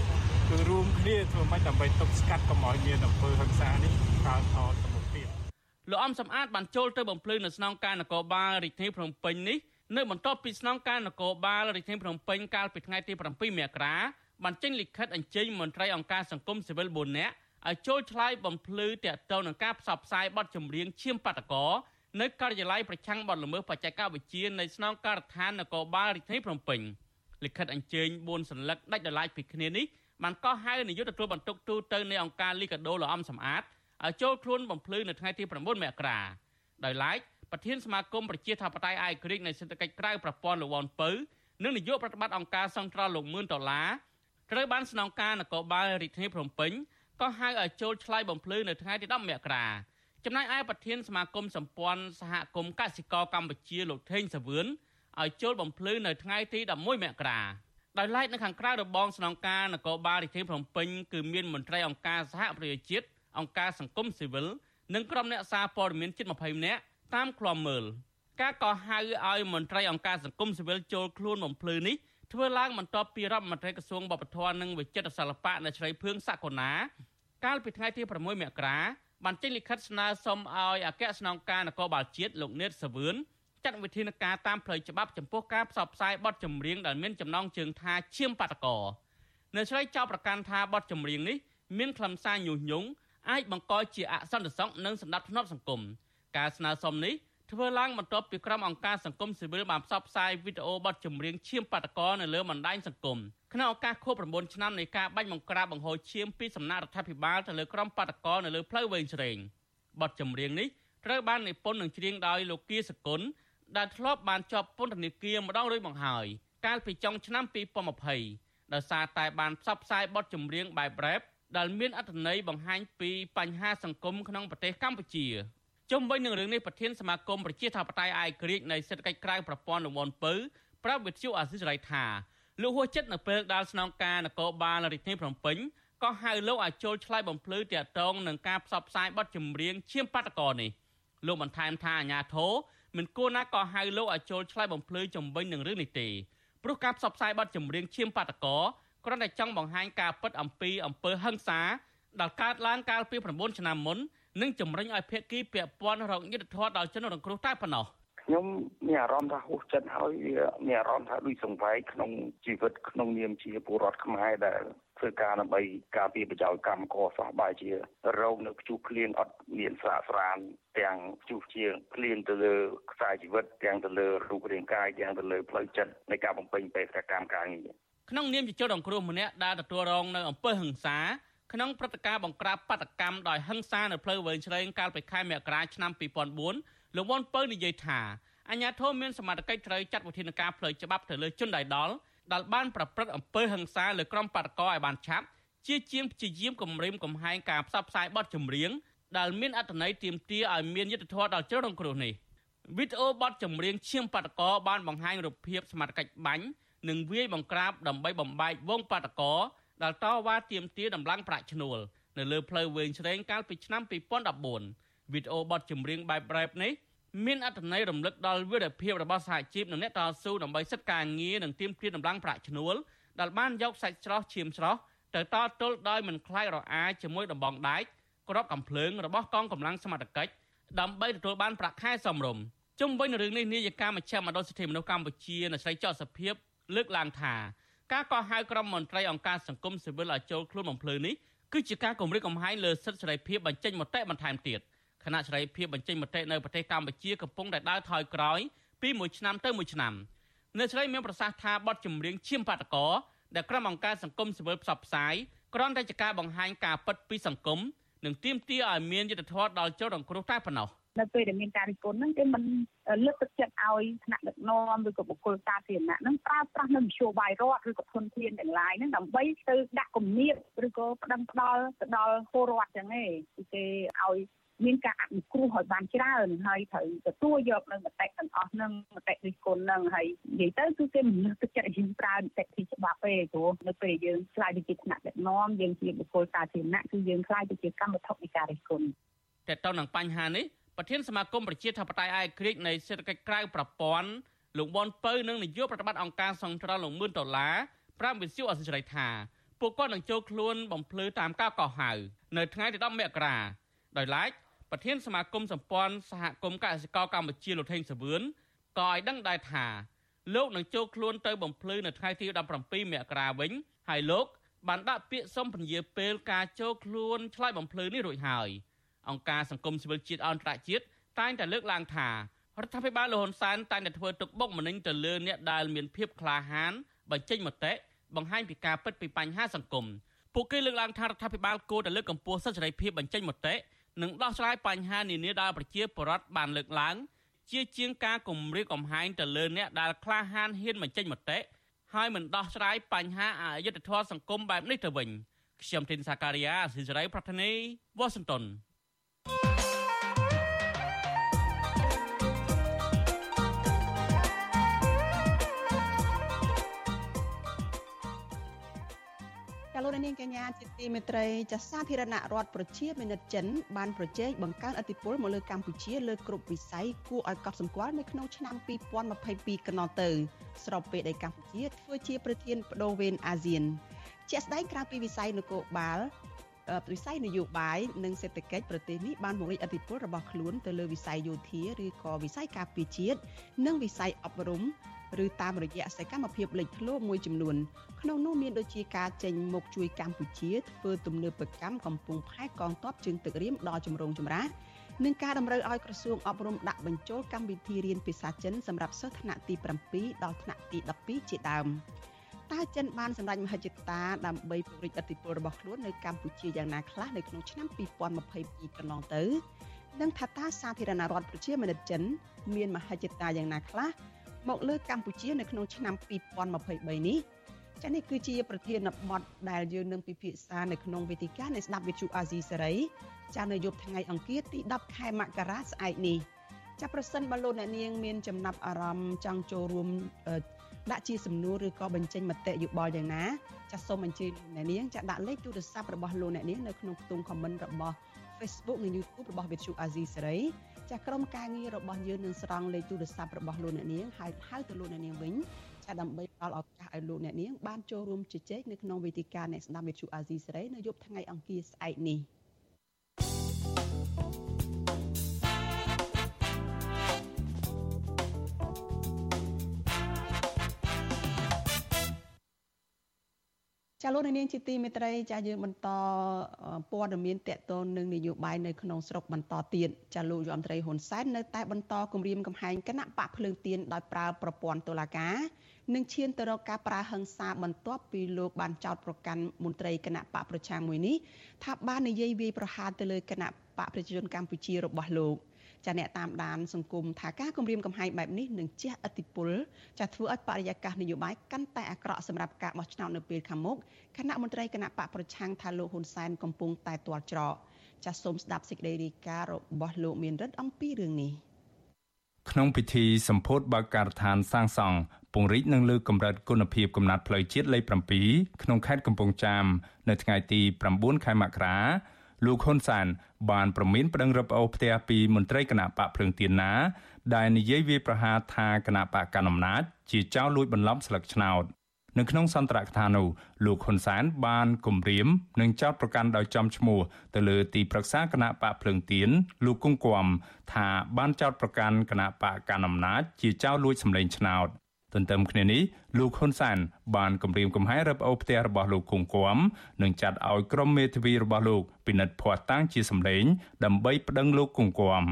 3គឺរួមគ្នាធ្វើម៉េចដើម្បីទប់ស្កាត់កុំឲ្យមានអំពើហិង្សានេះកើតថយទៅមុខទៀតលោកអំសំអាតបានចូលទៅបំភ្លឺនៅស្នងការនគរបាលរាជធានីភ្នំពេញនេះនៅបន្ទាប់ពីស្នងការនគរបាលរាជធានីភ្នំពេញកាលពីថ្ងៃទី7មករាបានចេញលិខិតអញ្ជើញមន្ត្រីអង្គការសង្គមស៊ីវិល4នាក់ ឲ្យចូលឆ្លើយបំភ្លឺទាក់ទងនឹងការផ្សព្វផ្សាយបទចម្រៀងឈាមបាតកោនៅការិយាល័យប្រឆាំងបទល្មើសបច្ចេកវិទ្យានៃស្នងការដ្ឋាននគរបាលរាជធានីភ្នំពេញលិខិតអញ្ជើញ4សន្លឹកដាច់ដライពីគ្នានេះបានកោះហៅនាយកទទួលបន្ទុកទូតទៅនៃអង្គការលីកាដូលអំសំអាតឲ្យចូលខ្លួនបំភ្លឺនៅថ្ងៃទី9មករាដោយឡែកប្រធានសមាគមប្រជាធិបតេយ្យឯករាជ្យនៃសេដ្ឋកិច្ចក្រៅប្រព័ន្ធលោកវ៉ាន់ពៅនិងនាយកប្រតិបត្តិអង្គការសង្ត្រលលោកមឿនដុល្លារត្រូវបានស្នងការនគរបាលរាជធានីភ្នំពេញ ក៏ហៅឲ្យចូលឆ្លើយបំភ្លឺនៅថ្ងៃទី10មករាចំណែកឯប្រធានសមាគមសម្ព័ន្ធសហគមន៍កសិករកម្ពុជាលោកថេងសាវឿនឲ្យចូលបំភ្លឺនៅថ្ងៃទី11មករាដោយឡែកនៅខាងក្រៅរបងស្នងការនគរបាលរាជធានីភ្នំពេញគឺមានមន្ត្រីអង្គការសហប្រជាជាតិអង្គការសង្គមស៊ីវិលនិងក្រុមអ្នកសារព័ត៌មានជិត20នាក់តាមឃ្លាំមើលការកោះហៅឲ្យមន្ត្រីអង្គការសង្គមស៊ីវិលចូលខ្លួនបំភ្លឺនេះធ្វើឡើងបន្ទាប់ពីរដ្ឋមន្ត្រីក្រសួងបព្វធម៌និងវិចិត្រសិល្បៈនៅជ្រៃភឿងសកលណា កាលពីថ្ងៃទី6មករាបានចេញលិខិតស្នើសុំឲ្យអគ្គស្នងការនគរបាលជាតិលោកនេតសាវឿនចាត់វិធានការតាមផ្លូវច្បាប់ចំពោះការផ្សព្វផ្សាយបទចម្រៀងដែលមានចំណងជើងថាឈាមបាតកោនៅឆ្លៃចោលប្រកាន់ថាបទចម្រៀងនេះមានខ្លឹមសារញុះញង់អាចបង្កជាអសន្តិសុខនិងសម្ដាប់ធ្នាប់សង្គមការស្នើសុំនេះធ្វើឡើងបន្ទាប់ពីក្រុមអង្គការសង្គមស៊ីវិលបានផ្សព្វផ្សាយវីដេអូបទចម្រៀងឈាមបាតកោនៅលើបណ្ដាញសង្គម ក្នុងឱកាសខួប9ឆ្នាំនៃការបាញ់បង្ក្រាបបង្ហូរឈាមពីសំណាក់រដ្ឋាភិបាលទៅលើក្រុមបាតកោនៅលើផ្លូវវែងស្រេងបទចម្រៀងនេះត្រូវបាននិពន្ធនិងច្រៀងដោយលោកគៀសគុណដែលធ្លាប់បានជាប់ពន្ធនាគារម្ដងរួចមកហើយកាលពីចុងឆ្នាំ2020ដោយសារតែបានផ្សព្វផ្សាយបទចម្រៀងបែបរ៉េបដែលមានអត្ថន័យបង្ហាញពីបញ្ហាសង្គមក្នុងប្រទេសកម្ពុជាជុំវិញនឹងរឿងនេះប្រធានសមាគមប្រជាធិបតេយ្យអាយក្រិចនៃសេដ្ឋកិច្ចក្រៅប្រព័ន្ធលំនពៅប្រាប់វិទ្យុអាស៊ីសេរីថា លោកហួសចិត្តនៅពេលដែលស្នងការនគរបាលរាជធានីភ្នំពេញក៏ហៅលោកឲ្យចូលឆ្លើយបំភ្លឺទាក់ទងនឹងការផ្សព្វផ្សាយបទចម្រៀងឈាមបាតកោនេះលោកបន្ថែមថាអាញាធរមិនគួរណាក៏ហៅលោកឲ្យចូលឆ្លើយបំភ្លឺជំវិញនឹងរឿងនេះទេព្រោះការផ្សព្វផ្សាយបទចម្រៀងឈាមបាតកោគ្រាន់តែចង់បង្ហាញការពិតអំពីអំពើហិង្សាដែលកើតឡើងកាលពី9ឆ្នាំមុននិងជំរុញឲ្យភាគីពាក់ព័ន្ធរកយុត្តិធម៌ដល់ជនរងគ្រោះតែប៉ុណ្ណោះ ខ្ញុំមានអារម្មណ៍ថាហួសចិត្តហើយវាមានអារម្មណ៍ថាដូចសង្វែកក្នុងជីវិតក្នុងនាមជាពលរដ្ឋខ្មែរដែលធ្វើការដើម្បីការពារប្រយោជន៍កម្មករសោះបែរជារោងនៅខ្ជុះឃ្លៀងអត់មានស្រាកស្រានទាំងខ្ជុះជាងឃ្លៀងទៅលើខ្សែជីវិតទាំងទៅលើរូបរាងកាយទាំងទៅលើផ្លូវចិត្តនៃការបំពេញបេសកកម្មការងារក្នុងនាមជាជនរងគ្រោះម្នាក់ដែលទទួលរងនៅអំពើហិង្សាក្នុងព្រឹត្តិការណ៍បង្ក្រាបបាតកម្មដោយហិង្សានៅផ្លូវវែងឆ្វេងកាលពីខែមករាឆ្នាំ2004 លោកវ៉ុនពៅនិយាយថាអាញាធមមានសមត្ថកិច្ចត្រូវចាត់វិធានការផ្លូវច្បាប់ទៅលើជនដែលដល់ដែលបានប្រព្រឹត្តអំពើហិង្សាលើក្រុមបាតកោឲ្យបានឆាប់ជាជាងព្យាយាមគំរាមកំហែងការផ្សព្វផ្សាយបទចម្រៀងដែលមានអត្ថន័យទាមទារឲ្យមានយុត្តិធម៌ដល់ជនរងគ្រោះនេះវីដេអូបទចម្រៀងឈាមបាតកោបានបង្ហាញរូបភាពសមត្ថកិច្ចបាញ់និងវាយបង្ក្រាបដើម្បីបំបែកវងបាតកោដែលតវ៉ាទាមទារដំឡើងប្រាក់ឈ្នួលនៅលើផ្លូវវែងឆ្វេងកាលពីឆ្នាំ2014 វីដេអូបទចម្រៀងបែប rap នេះមានអត្ថន័យរំលឹកដល់វីរភាពរបស់សហជីពនិងអ្នកតស៊ូដើម្បីសិទ្ធិការងារនិងទាមទារដំឡើងប្រាក់ឈ្នួលដែលបានយកសាច់ស្រស់ឈាមស្រស់ទៅតទល់ដោយមិនខ្លាចរអាជាមួយដំបងដែកក្របកំភ្លើងរបស់កងកម្លាំងសមត្ថកិច្ចដើម្បីទទួលបានប្រាក់ខែសមរម្យជុំវិញនឹងរឿងនេះនាយិកាមជ្ឈមណ្ឌលសិទ្ធិមនុស្សកម្ពុជានៅស្រីចော့សភាព លើកឡើងថាការកោះហៅក្រុមមន្ត្រីអង្គការសង្គមស៊ីវិលឲ្យចូលខ្លួនបំភ្លឺនេះគឺជាការគម្រាមកំហែងលើសិទ្ធិសេរីភាពបញ្ចេញមតិបន្ថែមទៀត គណៈសេរីភាពបញ្ចេញមតិនៅប្រទេសកម្ពុជាកំពុងតែដើរថយក្រោយពីមួយឆ្នាំទៅមួយឆ្នាំនៅស្រីមានប្រសាសន៍ថាបទចម្រៀងឈាមបាតកោដែលក្រុមអង្គការសង្គមស៊ីវិលផ្សព្វផ្សាយគ្រាន់តែជាការបង្ហាញការពិតពីសង្គមនិងទាមទារឲ្យមានយុត្តិធម៌ដល់ជនរងគ្រោះតែប៉ុណ្ណោះនៅពេលដែលមានការរិះគន់ហ្នឹងគេមិនលើកទឹកចិត្តឲ្យថ្នាក់ដឹកនាំឬក៏បុគ្គលសាធារណៈហ្នឹងប្រើប្រាស់នៅនយោបាយរដ្ឋឬក៏ធនធានទាំងឡាយហ្នឹងដើម្បីទៅដាក់គំនាបឬក៏ប្តឹងផ្ដាល់ទៅដល់ពលរដ្ឋចឹងឯងគេឲ្យ មានការអនុគ្រោះឲ្យបានច្រើនហើយត្រូវទទួលយកនៅមតិទាំងអស់នឹងមតិរិះគន់នឹងហើយនិយាយទៅគឺគេមិនលើកទឹកចិត្តឲ្យយើងប្រើនីតិវិធីច្បាប់ទេព្រោះនៅពេលយើងខ្លាយទៅជាថ្នាក់ដឹកនាំយើងជាបុគ្គលសាធារណៈគឺយើងខ្លាយទៅជាកម្មវត្ថុនៃការរិះគន់តែទៅនឹងបញ្ហានេះប្រធានសមាគមប្រជាធិបតេយ្យឯកក្រិចនៃសេដ្ឋកិច្ចក្រៅប្រព័ន្ធលោកបនពៅនិងនាយកប្រតិបត្តិអង្គការសង្គ្រោះលោកមឿនដុល្លារប្រាប់វិទ្យុអសិរ័យថាពួកគាត់នឹងចូលខ្លួនបំភ្លឺតាមការកោះហៅនៅថ្ងៃទី10មករាដោយឡែក ប្រធានសមាគមសម្ព័ន្ធសហគមន៍កសិករកម្ពុជាលោកថេងសវឿនក៏ឲ្យដឹងដែរថាលោកនឹងចូលខ្លួនទៅបំភ្លឺនៅថ្ងៃទី17មករាវិញហើយលោកបានដាក់ពាក្យសុំពន្យាពេលការចូលខ្លួនឆ្លើយបំភ្លឺនេះរួចហើយអង្គការសង្គមស៊ីវិលជាតិអន្តរជាតិតែងតែលើកឡើងថារដ្ឋាភិបាលលហ៊ុនសែនតែងតែធ្វើទុកបុកម្នេញទៅលើអ្នកដែលមានភាពក្លាហានបញ្ចេញមតិបង្ហាញពីការពិតពីបញ្ហាសង្គមពួកគេលើកឡើងថារដ្ឋាភិបាលគួរតែលើកកម្ពស់សិទ្ធិសេរីភាពបញ្ចេញមតិ និងដោះស្រាយបញ្ហានានាដែលប្រជាពលរដ្ឋបានលើកឡើង ជាជាងការគំរាមកំហែងទៅលើអ្នកដែលក្លាហានហ៊ានបញ្ចេញមតិហើយមិនដោះស្រាយបញ្ហាអយុត្តិធម៌សង្គមបែបនេះទៅវិញខ្ញុំធីនសាការីយ៉ាស៊ីសេរីប្រធានីវ៉ាស៊ីនតោន លោកនាងកញ្ញាជាទីមេត្រីចាសាធារណរដ្ឋប្រជាមានិតចិនបានប្រជែងបង្កើនអធិបុលមកលើកម្ពុជាលើគ្រប់វិស័យគួរឲ្យកត់សម្គាល់នៅក្នុងឆ្នាំ2022កន្លងទៅ ស្របពេលដែលកម្ពុជាធ្វើជាប្រធានបដូវវេនអាស៊ាន ជាក់ស្ដែងក្រៅពីវិស័យនគរបាលវិស័យនយោបាយនិងសេដ្ឋកិច្ចប្រទេសនេះបានពង្រីកអធិបុលរបស់ខ្លួនទៅលើវិស័យយោធាឬក៏វិស័យការពារជាតិនិងវិស័យអប់រំ ឬតាមរយៈសកម្មភាពលេចធ្លោមួយចំនួនក្នុងនោះមានដូចជាការចេញមុខជួយកម្ពុជាធ្វើទំនើបកម្មកំពុងផែកងទ័ពជើងទឹករៀមដល់ជំរងចម្រាស់និងការតម្រូវឲ្យក្រសួងអប់រំដាក់បញ្ចូលកម្មវិធីរៀនភាសាចិនសម្រាប់សិស្សថ្នាក់ទី7ដល់ថ្នាក់ទី12ជាដើមតើចិនបានសម្រេចមហិច្ឆតាដើម្បីពង្រីកឥទ្ធិពលរបស់ខ្លួននៅកម្ពុជាយ៉ាងណាខ្លះនៅក្នុងឆ្នាំ2022កន្លងទៅ និងថាតើសាធារណរដ្ឋប្រជាមានិតចិន មានមហិច្ឆតាយ៉ាងណាខ្លះ មកលើកម្ពុជានៅក្នុងឆ្នាំ2023នេះចានេះគឺជាប្រធានបទដែលយើងនឹងពិភាក្សានៅក្នុងវេទិកានៃស្ដាប់វិទ្យុអាស៊ីសេរីចានៅយប់ថ្ងៃអង្គារទី10ខែមករាស្អែកនេះចាប្រសិនបើលោកអ្នកនាងមានចំណាប់អារម្មណ៍ចង់ចូលរួមដាក់ជាសំណួរឬក៏បញ្ចេញមតិយោបល់យ៉ាងណាចាសូមអញ្ជើញអ្នកនាងចាដាក់លេខទូរស័ព្ទរបស់លោកអ្នកនាងនៅក្នុងខ្ទង់ comment របស់ Facebook និង YouTube របស់ Vithu Azizi សេរី ចាក្រុមការងាររបស់យើងនឹងស្រង់លេខទូរស័ព្ទរបស់លោកអ្នកនាងហើយហៅទៅលោកអ្នកនាងវិញចាដើម្បីផ្ដល់ឱកាសឲ្យលោកអ្នកនាងបានចូលរួមជជែកនៅក្នុងវេទិកាអ្នកស្ដាប់វិទ្យុអាស៊ីសេរីនៅយប់ថ្ងៃអង្គារស្អែកនេះ ចាលោកនាងជាទីមេត្រីចាយើងបន្តព័ត៌មានតកតននឹងនយោបាយនៅក្នុងស្រុកបន្តទៀតចាលោកយមត្រីហ៊ុនសែននៅតែបន្តគម្រាមកំហែងគណៈបកភ្លើងទៀនដោយប្រើប្រព័ន្ធតុលាការនិងឈានទៅរកការប្រើហិង្សាបន្ទាប់ពីលោកបានចោទប្រកាន់មន្ត្រីគណៈបកប្រឆាំងមួយនេះថាបាននិយាយវាយប្រហារទៅលើគណៈបកប្រជាជនកម្ពុជារបស់លោក ចាអ្នកតាមដានសង្គមថាការគម្រាមកំហែងបែបនេះនឹងជះឥទ្ធិពលចាធ្វើឲ្យបរិយាកាសនយោបាយកាន់តែអាក្រក់សម្រាប់ការបោះឆ្នោតនៅពេលខាងមុខគណៈមន្ត្រីគណៈបកប្រឆាំងថាលោកហ៊ុនសែនកំពុងតែទាល់ច្រកចាសូមស្ដាប់សេចក្តីរាយការណ៍របស់លោកមានរិទ្ធអំពីរឿងនេះក្នុងពិធីសម្ពោធបើកការដ្ឋានសាងសង់ពង្រីកនិងលើកកម្រិតគុណភាពកំណត់ផ្លូវជាតិលេខ7ក្នុងខេត្តកំពង់ចាមនៅថ្ងៃទី9ខែមករា លោកហ៊ុនសាន បានប្រមានប្តឹងរឹបអូសផ្ទះពីមន្ត្រីគណៈបកភ្លើងទៀនណា ដែលនិយាយវាប្រហារថាគណៈបកកណ្ដាលអំណាចជាចៅលួចបន្លំស្លឹកឆ្នោតនៅក្នុងសន្ទរកថានោះលោកហ៊ុនសែនបានគម្រាមនិងចោទប្រកាន់ដោយចំឈ្មោះទៅលើទីប្រឹក្សាគណៈបកភ្លើងទៀនលោកគង្គគំថាបានចោទប្រកាន់គណៈបកកណ្ដាលអំណាចជាចៅលួចសម្លេងឆ្នោត ទន្ទឹមគ្នានេះលោកហ៊ុនសានបានគម្រាមកំហែងរឹបអូសផ្ទះរបស់លោកគង្គគំនិងចាត់ឲ្យក្រុមមេធាវីរបស់លោកពិនិត្យភ័ស្តុតាងជាសម្លេងដើម្បីប្តឹងលោកគង្គគំ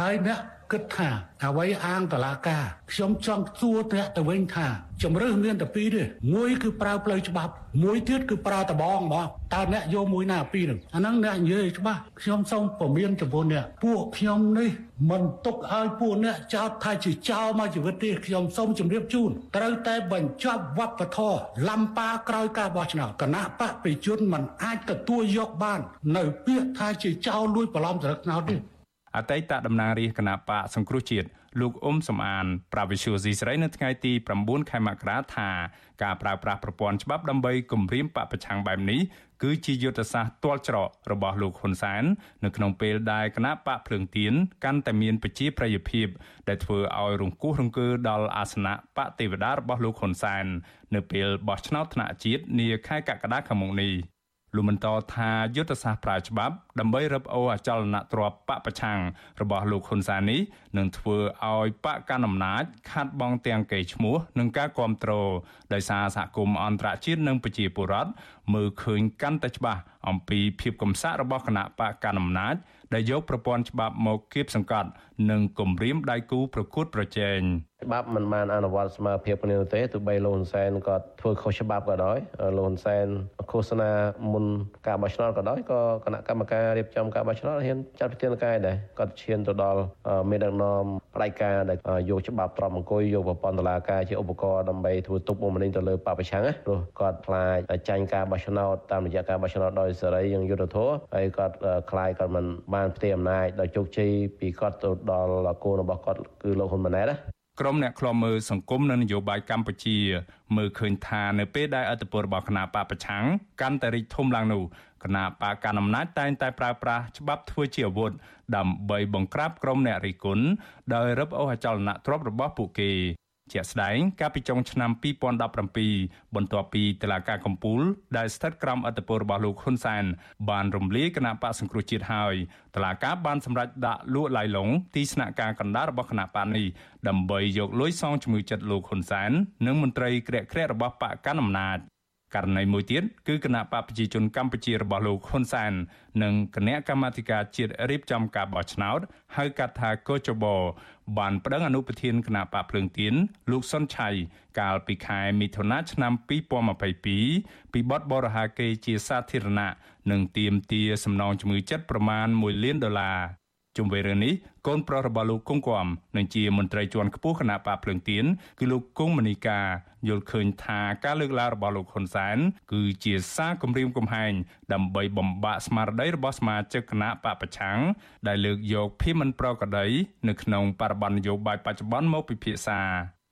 ហើយអ្នកគិតថាអ្វីអាងតឡាការខ្ញុំចង់សួរអ្នកទៅវិញថាជំរឿសមានតែពីរទេមួយគឺប្រើផ្លូវច្បាប់មួយទៀតគឺប្រើតបងមកតើអ្នកយកមួយណាពីរហ្នឹងអាហ្នឹងអ្នកនិយាយច្បាស់ខ្ញុំសូមពមៀនចំពោះអ្នកពួកខ្ញុំនេះមិនទុកឲ្យពួកអ្នកចោទថាជាចោលមកជីវិតទេខ្ញុំសូមជម្រាបជូនត្រូវតែបញ្ចប់វប្បធម៌លំប៉ាក្រោយការបោះឆ្នោតគណៈបកប្រជាជនមិនអាចទទួលយកបាន នៅពាក្យថាជាចោលលួចបន្លំចរិតឆ្នោតទេ អតីតតំណាងរាជគណៈបកសង្គ្រោះជាតិលោកអ៊ុំសំអានប្រាវិសុយស៊ីស្រីនៅថ្ងៃទី9ខែមករាថាការប្រើប្រាស់ប្រព័ន្ធច្បាប់ដើម្បីគម្រាមបពប្រឆាំងបែបនេះគឺជាយុទ្ធសាស្ត្រទាល់ច្រករបស់លោកហ៊ុនសែននៅក្នុងពេលដែលគណៈបកភ្លើងទៀនកាន់តែមានប្រជាប្រិយភាព ដែលធ្វើឲ្យរង្គោះរង្គើដល់អាសនៈបកទេវតារបស់លោកហ៊ុនសែននៅពេលបោះឆ្នោតថ្នាក់ជាតិនាខែកក្កដាខាងមុខនេះ លោកបន្តថាយុទ្ធសាស្ត្រប្រើច្បាប់ដើម្បីរឹបអូរអចលនទ្រព្យបកប្រឆាំងរបស់លោកហ៊ុនសែននេះនឹងធ្វើឲ្យបកកណ្ដាលអំណាចខាត់បងទាំងកេរ្តិ៍ឈ្មោះនិងការគ្រប់គ្រងដោយសារសហគមន៍អន្តរជាតិនិងប្រជាពលរដ្ឋមើលឃើញកាន់តែច្បាស់អំពីភាពកំសាករបស់គណៈបកកណ្ដាលអំណាចដែលយកប្រព័ន្ធច្បាប់មកគៀបសង្កត់និងគំរាមដៃគូប្រកួតប្រជែង ច្បាប់មិនបានអនុវត្តស្មើភាពគ្នាទេទោះបីលោកហ៊ុនសែនគាត់ធ្វើខុសច្បាប់ក៏ដោយលោកហ៊ុនសែនឃោសនាមុនការបោះឆ្នោតក៏ដោយក៏គណៈកម្មការរៀបចំការបោះឆ្នោតហ៊ានចាត់វិធានការដែរគាត់ឈានទៅដល់មេដឹកនាំផ្ដាច់ការដែលយកច្បាប់ត្រប់អង្គុយយកប្រព័ន្ធតុលាការជាឧបករណ៍ដើម្បីធ្វើទុកបុកម្នេញទៅលើបពប្រឆាំងណាព្រោះគាត់ខ្លាចចាញ់ការបោះឆ្នោតតាមរយៈការបោះឆ្នោតដោយសេរីយ៉ាងយុត្តិធម៌ហើយគាត់ខ្លាចគាត់មិនបានផ្ទេរអំណាចដោយជោគជ័យពីគាត់ទៅដល់គោលរបស់គាត់គឺលោកហ៊ុនម៉ាណែតណា ក្រុមអ្នកខ្លាំមើលសង្គមនិងនយោបាយកម្ពុជា មើលឃើញថានៅពេលដែលអធិបតេយ្យរបស់គណៈបកប្រឆាំងកាន់តែរីកធំឡើងនោះគណៈបកកណ្ដាលអំណាចតែងតែប្រើប្រាស់ច្បាប់ធ្វើជាអាវុធដើម្បីបង្ក្រាបក្រុមអ្នករិះគន់ដោយរឹបអូសអចលនទ្រព្យរបស់ពួកគេ ជាក់ស្ដែងកាលពីចុងឆ្នាំ2017បន្ទាប់ពីតឡាការកំពូលដែលស្ថិតក្រោមអធិបតេយ្យរបស់លោកហ៊ុនសែនបានរំលាយគណៈបកសង្គ្រោះជាតិហើយតឡាការបានសម្រេចដាក់លួចឡាយឡុងទីស្នាក់ការកណ្ដាលរបស់គណៈបកនេះដើម្បីយកលុយសងជំងឺចិត្តលោកហ៊ុនសែននិងមន្ត្រីក្រាក់ក្រាក់របស់បកកណ្ដាលអំណាច ករណីមួយទៀតគឺគណៈបកប្រជាជនកម្ពុជារបស់លោកហ៊ុនសែននិងគណៈកម្មាធិការជាតិរៀបចំការបោះឆ្នោតហៅកាត់ថាកោចបបានប្តឹងអនុប្រធានគណៈបកភ្លើងទៀនលោកសុនឆៃកាលពីខែមិថុនាឆ្នាំ2022ពីបទបរិហាកេរជាសាធារណៈនិងទាមទារសំណងជំងឺចិត្តប្រមាណ1លានដុល្លារ ជុំវិញរឿងនេះកូនប្រុសរបស់លោកគង់គំនិងជាមន្ត្រីជាន់ខ្ពស់គណៈបកភ្លើងទៀនគឺលោកគង់មនីកាយល់ឃើញថាការលើកឡើងរបស់លោកហ៊ុនសែនគឺជាសារគំរាមកំហែងដើម្បីបំបាក់ស្មារតីរបស់សមាជិកគណៈបកប្រឆាំងដែលលើកយកភាពមិនប្រក្រតីនៅក្នុងបរិបទនយោបាយបច្ចុប្បន្នមកពិភាក្សា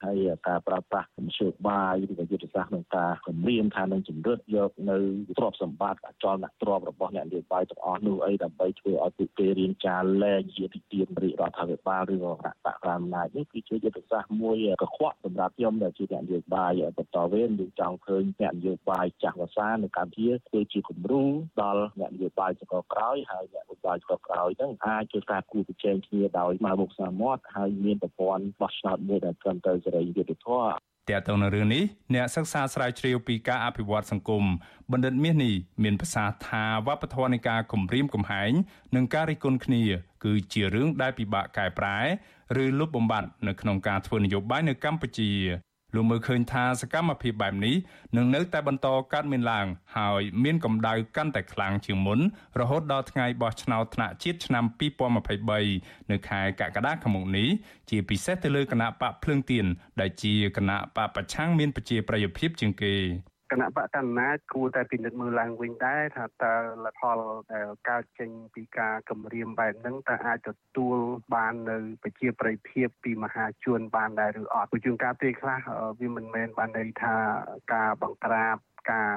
ហើយការប្រើប្រាស់មធ្យោបាយឬក៏យុទ្ធសាស្ត្រក្នុងការគម្រាមថានឹងជំរិតយកនៅទ្រព្យសម្បត្តិអចលនទ្រព្យរបស់អ្នកនយោបាយទាំងអស់នោះអីដើម្បីធ្វើឲ្យពួកគេរៀនចាលលែងជាទីទានរាជរដ្ឋាភិបាលឬក៏គណៈបកក្រមណាចនេះគឺជាយុទ្ធសាស្ត្រមួយកខ្វក់សម្រាប់ខ្ញុំដែលជាអ្នកនយោបាយបន្តវេនយើងចង់ឃើញអ្នកនយោបាយចាស់វសានៅកម្ពុជាធ្វើជាគំរូដល់អ្នកនយោបាយចក្រក្រោយហើយអ្នកនយោបាយចក្រក្រោយហ្នឹងអាចធ្វើការគូប្រជែងគ្នាដោយមកមុខសាមាត់ហើយមានប្រព័ន្ធបោះឆ្នោតមួយដែលត្រឹមត្រូវសេរីយុត្តិធម៌តើតើនៅរឿងនេះអ្នកសិក្សាស្រាវជ្រាវពីការអភិវឌ្ឍសង្គមបណ្ឌិតមាសនេះមានប្រសាសន៍ថាវប្បធម៌នៃការគំរាមកំហែងនិងការរិះគន់គ្នា គឺជារឿងដែលពិបាកកែប្រែ ឬលុបបំបាត់នៅក្នុងការធ្វើនយោបាយនៅកម្ពុជា លោកមើលឃើញថាសកម្មភាពបែបនេះនឹងនៅតែបន្តកើតមានឡើង ហើយមានកម្ដៅកាន់តែខ្លាំងជាងមុនរហូតដល់ថ្ងៃបោះឆ្នោតថ្នាក់ជាតិឆ្នាំ2023នៅខែកក្កដាខាងមុខនេះជាពិសេសទៅលើគណៈបកភ្លើងទៀនដែលជាគណៈបកប្រឆាំងមានប្រជាប្រិយភាពជាងគេ គណៈបកកណ្ណាចគួរតែពិនិត្យមើលឡើងវិញដែរថាតើលទ្ធផលដែលកើតចេញពីការគម្រាមបែបហ្នឹងតើអាចទទួលបាននៅប្រជាប្រិយភាពពីមហាជនបានដែរឬអត់ព្រោះជួនកាលពេលខ្លះវាមិនមែនបានន័យថាការបង្ក្រាបការ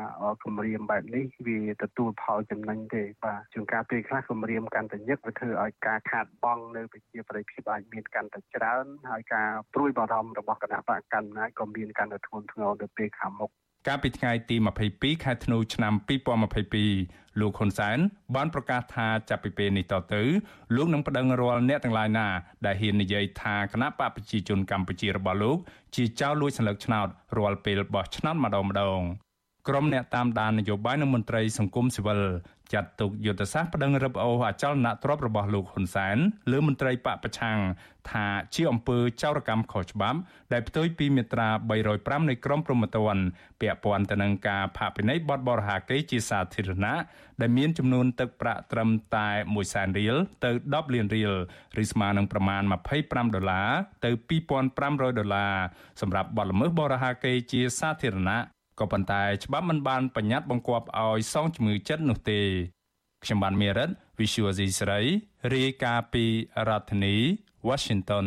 គម្រាមបែបនេះវាទទួលផលចំណេញទេបាទជួនកាលពេលខ្លះគម្រាមកាន់តែញឹកវាធ្វើឲ្យការខាតបង់នៅប្រជាប្រិយភាពអាចមានកាន់តែច្រើនហើយការព្រួយបារម្ភរបស់គណៈបកកណ្ណាចក៏មានកាន់តែធ្ងន់ធ្ងរនៅពេលខាងមុខ កាលពីថ្ងៃទី22ខែធ្នូឆ្នាំ2022លោកហ៊ុនសែនបានប្រកាសថាចាប់ពីពេលនេះតទៅលោកនឹងប្តឹងរាល់អ្នកទាំងឡាយណាដែលហ៊ាននិយាយថាគណៈបកប្រជាជនកម្ពុជារបស់លោកជាចៅលួចសន្លឹកឆ្នោតរាល់ពេលបោះឆ្នោតម្ដងម្ដង ក្រុមអ្នកតាមដាននយោបាយនិងមន្ត្រីសង្គមស៊ីវិលចាត់ទុកយុទ្ធសាស្ត្រប្តឹងរឹបអូសអចលនទ្រព្យរបស់លោកហ៊ុនសែនលើមន្ត្រីបកប្រឆាំងថាជាអំពើចោរកម្មខុសច្បាប់ដែលផ្ទុយពីមាត្រា305នៃក្រមព្រហ្មទណ្ឌពាក់ព័ន្ធទៅនឹងការផាកពិន័យបទបរហាកេរជាសាធារណៈដែលមានចំនួនទឹកប្រាក់ត្រឹមតែ1សែនរៀលទៅ10លានរៀលឬស្មើនឹងប្រមាណ25ដុល្លារទៅ2500ដុល្លារសម្រាប់បទល្មើសបរហាកេរជាសាធារណៈ ក៏ប៉ុន្តែច្បាប់មិនបានបញ្ញត្តិបង្គាប់ឲ្យសងជំងឺចិត្តនោះទេខ្ញុំបានមេរិត Visual C ស្រីរាយការណ៍ពីរដ្ឋធានី Washington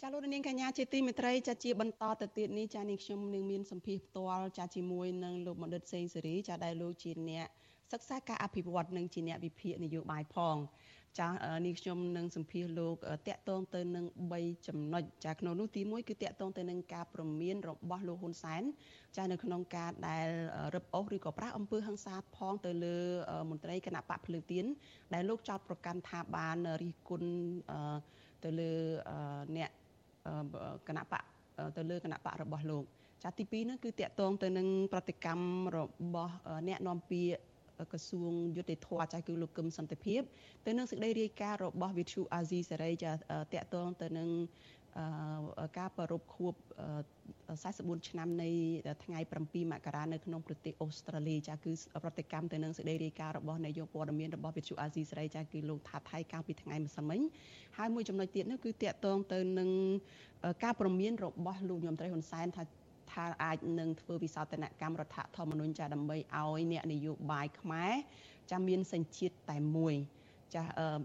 ចាលោកនាងកញ្ញាជាទីមេត្រីចាជាបន្តទៅទៀតនេះចានាងខ្ញុំនឹងមានសម្ភារផ្ទាល់ចាជាមួយនឹងលោកបណ្ឌិតសេងសេរីចាដែលលោកជាអ្នកសិក្សាការអភិវឌ្ឍនិងជាអ្នកវិភាគនយោបាយផង ចានេះខ្ញុំនឹងសម្ភាសលោកតាក់ទងទៅនឹង3ចំណុចចាក្នុងនោះទី1គឺតាក់ទងទៅនឹងការប្រមានរបស់លោកហ៊ុនសែនចានៅក្នុងការដែលរឹបអូសឬក៏ប្រាស់អំពើហិង្សាផងទៅលើមន្ត្រីគណៈបកភ្លើងទៀនដែលលោកចោទប្រកាន់ថាបានរិះគន់ទៅលើអ្នកគណៈបកទៅលើគណៈបករបស់លោកចាទី2នោះគឺតាក់ទងទៅនឹងប្រតិកម្មរបស់អ្នកនាំពាក្យ ក្រសួងយុតិធម៌ចាស់គឺលោកកឹមសន្តិភាពទៅនឹងសេចក្តីរាយការណ៍របស់វិទ្យុអាស៊ីសេរីចាតកតងទៅនឹងការប្រពខួប44ឆ្នាំនៃថ្ងៃ7មករានៅក្នុងប្រទេសអូស្ត្រាលីចាគឺប្រតិកម្មទៅនឹងសេចក្តីរាយការណ៍របស់នាយកព័ត៌មានរបស់វិទ្យុអាស៊ីសេរីចាគឺលោកថាថៃកាលពីថ្ងៃម្សិលមិញហើយមួយចំណុចទៀតនោះគឺតាក់ទងទៅនឹងការប្រមានរបស់លោកញោមត្រីហ៊ុនសែនថា ថាអាចនឹងធ្វើវិសោធនកម្មរដ្ឋធម្មនុញ្ញចាដើម្បីឲ្យអ្នកនយោបាយខ្មែរចាមានសញ្ជាតិតែមួយចាអឺ